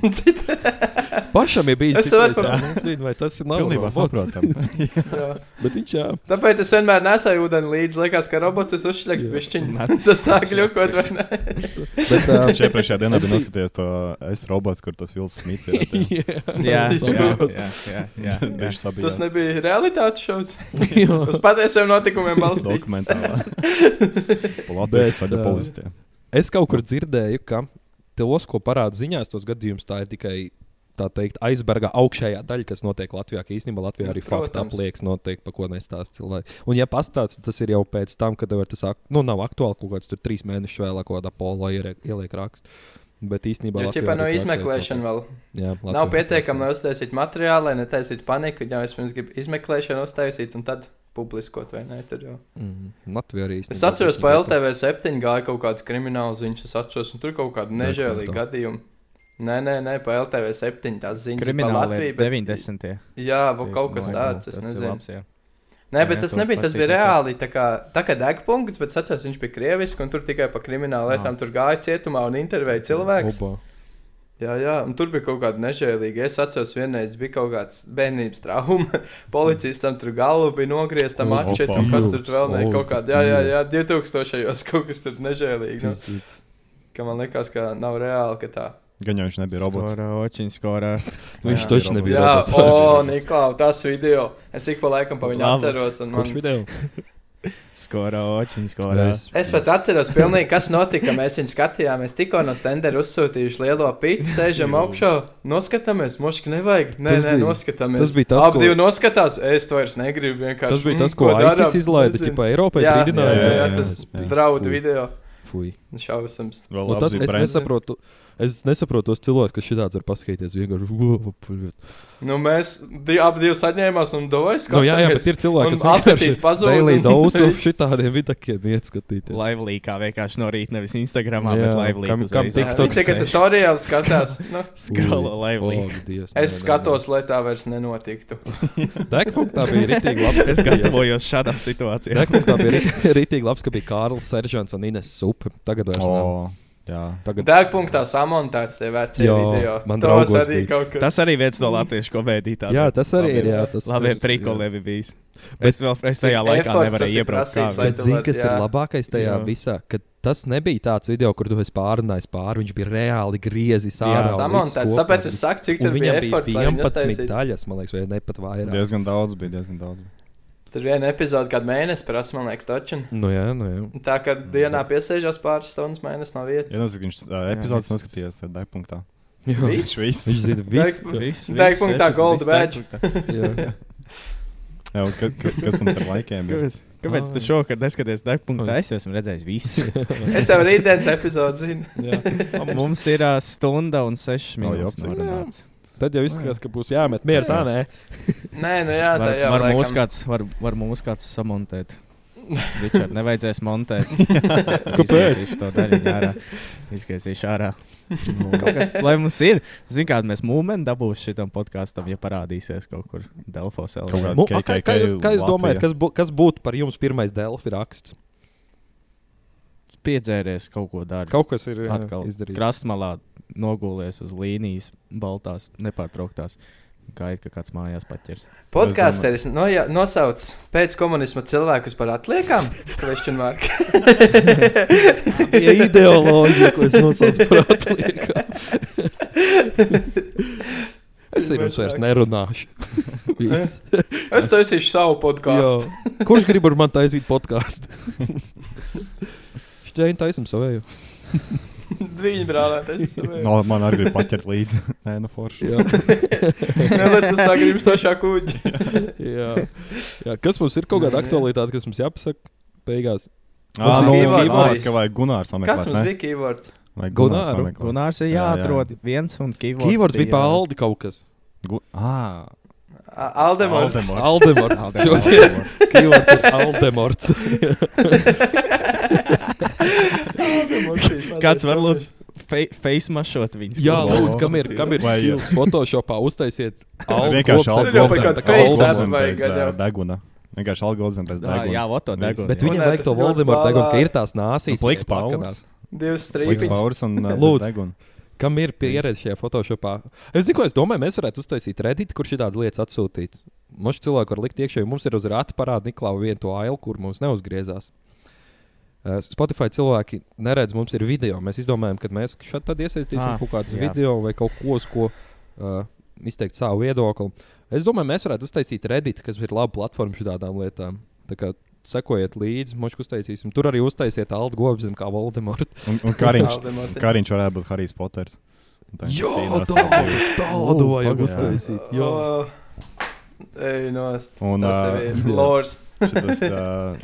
(laughs) pašam ir bijis. Es saprotu. nu, vai tas ir nav Pilnībā robots. saprotam. (laughs) Jā. Bet viņš jā. Tāpēc es vienmēr nesēju ūdeni līdzi. Liekas, ka robots ir uzšļakts višķiņu. Sāk ļukot vai ne? (laughs) Bet, uh, Viņš iepriekšējā dienā bija noskatījies to es robots, kur tas Vils Smits ir. (laughs) jā, Jā, jā, jā, jā, jā, jā. Viņš sabija. Tas nebija realitātes šovs. (laughs) Uz patiesiem notikumiem balstīts. dokumentālā. Latvijas ceļa ā, policistiem. Es kaut kur dzirdēju, ka tos, ko parāda ziņās, tos gadījumus, tā ir tikai tā teikt, aizberga augšējā daļa, kas notiek Latvijā. Ka īstenībā Latvijā arī Protams. apliekas, notiek, pa ko nestāsta cilvēki. Un, ja pastāsta, tas ir jau pēc tam, kad jau tas nu, nav aktuāli kaut kāds tur trīs mēnešus vēlāk, ko kādā polā ieliek, raksts. Bet īstenībā Latvijā ķipā no tā, izmeklēšana vēl Jā, nav Latvijā pietiekami, lai uztaisītu materiālu, lai netaisītu paniku. Ja vispirms grib izmeklēšanu uztaisīt, un tad publiskot vai ne. Tur jau. Mm, Latvijā arī. Es atceros, pa LTV 7 gāja kaut kāds krimināls ziņas, es atceros, un tur kaut kāda nežēlīga gadījuma. Nē, nē, nē, pa LTV 7 tās ziņas Latviju. ir bet- 90. Jā, vai kaut kas tāds, es Tas nezinu. labs, jā. Nē, Jā, bet tas to nebija. Tas bija reāli. Tā kā, tā kā degpunkts, bet es atceros, viņš bija krieviski un tur tikai par kriminālu lietām. Tur gāja cietumā un intervēja cilvēks. Oba. Jā, jā, un tur bija kaut kāda nežēlīga. Es atceros, vienreiz bija kaut kāds bērnības trauma. (laughs) Policistam tur galva bija nogriezta mačeta, un kas tur vēl ne Opa. kaut kāda. Jā, jā, jā, 2000. gados kaut kas tur nežēlīgi. Nu, ka man liekas, ka nav reāli, ka tā. Gan jau viņš nebija robots. Skora, očiņ, skora. (laughs) Viņš Jā. taču nebija. Jā, robots. o, Niklaus, tas video. Es ik pa laikam pa viņu Labi. atceros. un Kurš Man... video? (laughs) Skora, očiņ, skora. Es- Es pat atceros, pilnīgi, kas notika. Mēs viņu skatījāmies, tikko no stendera uzsūtījuši lielo pīci, sēžam augšā, noskatāmies. Moški nevajag. Nē, Tas nē, bija- noskatāmies. tas bija tas, Abi ko- divi noskatās. Es to vairs negribu. Vienkārši. Tas bija mm, tas, ko darām? ISIS izlaida, ķipa Eiropai Jā, jā, jā, jā, Jā, tas jā, jā. draudu video. Fui. Šausams. Vēl Nu, tas, es, nesaprotu, es nesaprotu tos cilvēkus, kas šitāds var paskatīties. Vienkārši. Nu, mēs di abi divi saņēmāmies un dojas. nu, jā, jā, bet ir cilvēki, kas un dose of viss. šitādiem vidakiem iet skatīties. Laivlīkā vienkārši no rīta, nevis Instagramā, Jā, bet laivlīkā. kam- kam tik- Viņi TikToks tikai tutoriāli skatās. Nu, Skrola nē, es skatos, lai tā vairs nenotiktu. (laughs) nē. Degpunktā bija ritīgi labi. Es gatavojos šādām situācijām. Degpunktā bija rit- (laughs) ritīgi labs, ka bija Kārlis Seržants un Ines Supe. Tagad vairs nav. Jā, Tagad Degpunktā samontēts tie vecie Jā, video. man draugos arī bija. kaut kas. Tas arī viens no latviešu komēdijām. Jā, tas arī ir, jā, tas Labi, bija bijis. Bet- Es vēl es tajā laikā tas nevarēju iebraukt. Bet zini, kas jā. ir labākais tajā Jā. visā? Ka tas nebija tāds video, kur tu esi pārunājis pāri. Viņš bija reāli griezis ārā. Samontēts. Tāpēc es saku, cik tur bija viņam bija efforts, lai viņu 11 uztaisītu. daļas, man liekas, vai ne pat vairāk. diezgan daudz bija. Diezgan daudz. bija. Tur viena epizode, kad mēnesis prasa, man liekas, taču. Nu jā, nu jā. Tā kā dienā piesēžās pāris stundas mēnesis no vietas. Ja nu, viņš uh, epizodes noskatījās tajā degpunktā. Jā, Viss? Viss. Viņš zina visu. (laughs) Viss, Degpunktā viss, gold badge. Jā. Jā, un ka, kas, kas mums ar laikiem ir? Kāpēc, kāpēc tu šovakar neskaties degpunktā? Es jau esmu redzējis visu. (laughs) Es jau rītdienas epizodi zinu. Mums ir uh, stunda un sešas minūtes. jopcik. Tad jau izskatās, ka būs jāmet mieras. Jā. Nē, Nē, nu jā, tā Var, jau var, laikam. mūs kāds, var, var mūs kāds samontēt. (laughs) Ričard, nevajadzēs montēt. (laughs) Kāpēc? Izgaisīšu to daļu ārā. Izgaisīšu ārā. (laughs) Kas, lai mums ir, zin kā mēs mūmeni dabūsim šitam podkāstam, ja parādīsies kaut kur Delfos kā, kā, jūs, kā jūs domājat, kas, bū, kas būtu par jums pirmais Delfi raksts? Piedzēries kaut ko dārgu. Kaut kas ir Atkal izdarīts. krastmalā nogulēs uz līnijas, baltās, nepārtrauktās. Gaida, ka kāds mājās paķers. Podkāsteris no, nosauc pēc komunisma cilvēkus par atliekām. Question mark. (laughs) Ja ideoloģija, ko es nosaucu par atlieku. es ar jums vairs nerunāšu. Es taisīšu savu podkāstu. Kurš grib ar mani taisīt podkāstu? (laughs) Šķēniņa taisam savēju. (laughs) Viņa brālētais. No, man arī bija paķert līdzi. (laughs) Nē, nu forši. Jā. Nelec uz tā grimstošā kuģa. (laughs) Jā. Jā. Kas mums ir kaut kāda aktualitāte, kas mums jāpasaka beigās? Ah, nu, ir man keywords. ka vajag Gunārs sameklēt. Kāds mums bija keywords? Vajag Gunāru? sameklēt. Gunārs ir Jā, jā. jāatrod viens un keywords. Kīvords bija paldi kaut kas. Gu ah, A- Aldemorts. Aldemorts. Aldemorts. Kīvords ir Aldemorts. Kāds var lūdzu face mašot viņus? Jā, lūdzu, kam ir, kam ir Vai- skills Photoshopā uztaisiet Vienkārši algoritms face app vajag, deguna. Vienkārši algoritms bez Jā, jā, deguna. voto deguna. Bet viņam vajag to balā. degunu, ka ir tās nāsīs. Pliks paurs. Divas Pliks strīpiņas. paurs un deguna. Kam ir pieredze šajā Photoshopā? Es zinu, ko es domāju, mēs varētu uztaisīt Reddit, kur šī tādas lietas atsūtīt. Mums cilvēki var likt iekšā, jo mums ir uz rāta parāda Niklausa vienu to ailu, kur mums neuzgriezās. Uh, Spotify cilvēki neredz, mums ir video. Mēs izdomājam, ka mēs šeit tad iesaistīsim Ah, kaut kādus jā. video vai kaut ko, uz ko uh, izteikt savu viedokli. Es domāju, mēs varētu uztaisīt Reddit, kas ir laba platforma šādām lietām. Tā kā sekojiet līdzi, mums uztaisīsim. Tur arī uztaisiet Aldu Gobzem kā Voldemort. Un, un Kariņš. (laughs) Kariņš varētu būt Harijs Poters. Tā Jā, tādu, tādu vajag uztaisīt. Jā. O, Ej, nost. Un, Tas ā, ir Lors. šitas, (laughs) ā,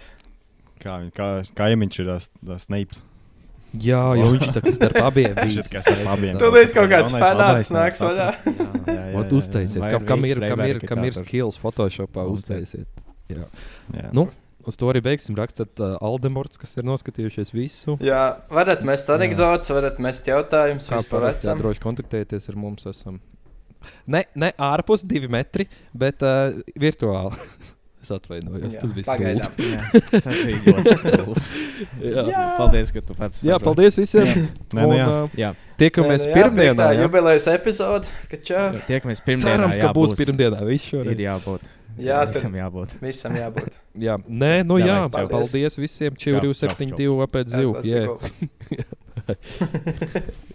kā, viņ- kā, kā iemiņš ir ā, s- ā, Snapes. Jā, (laughs) jo viņš tā kā starp abiem Viņš ir kā starp abiem. Tūlīt kaut kāds fanāts nāks vaļā. (laughs) Ot, uztaisiet, kam, kam, ir, kam, ir, kam ir skills Photoshopā Uztaisiet. Jā. Jā. Nu, uz to arī beigsim. Rakstāt uh, Aldemorts, kas ir noskatījušies visu. Jā, varat mest anekdotus, varat mest jautājumus. Vecam. droši kontaktēties ar mums. Esam. Ne, ne ārpus divi metri, bet uh, virtuāli. (laughs) es atvainojos, Jā, tas bija pagaidām. stulbi. Jā, (laughs) tas bija ļoti stulbi. Jā. Paldies, ka tu pats. jā, saproti. paldies visiem. Jā. Nē, nu jā. Un, uh, Jā, Tiekamies nu jā, pirmdienā. jā. Jubilejas epizode. ka čau. tiekamies pirmdienā. Cerams, jā, ka būs pirmdienā. Viss Ir šodien. jābūt. Jā, Visam jābūt. visam jābūt. (laughs) Jā, nē, nu Davai, jā, čau. paldies visiem. Čau, čau, 4, 7, 2, apēc Jā, zivu. Yeah. (laughs)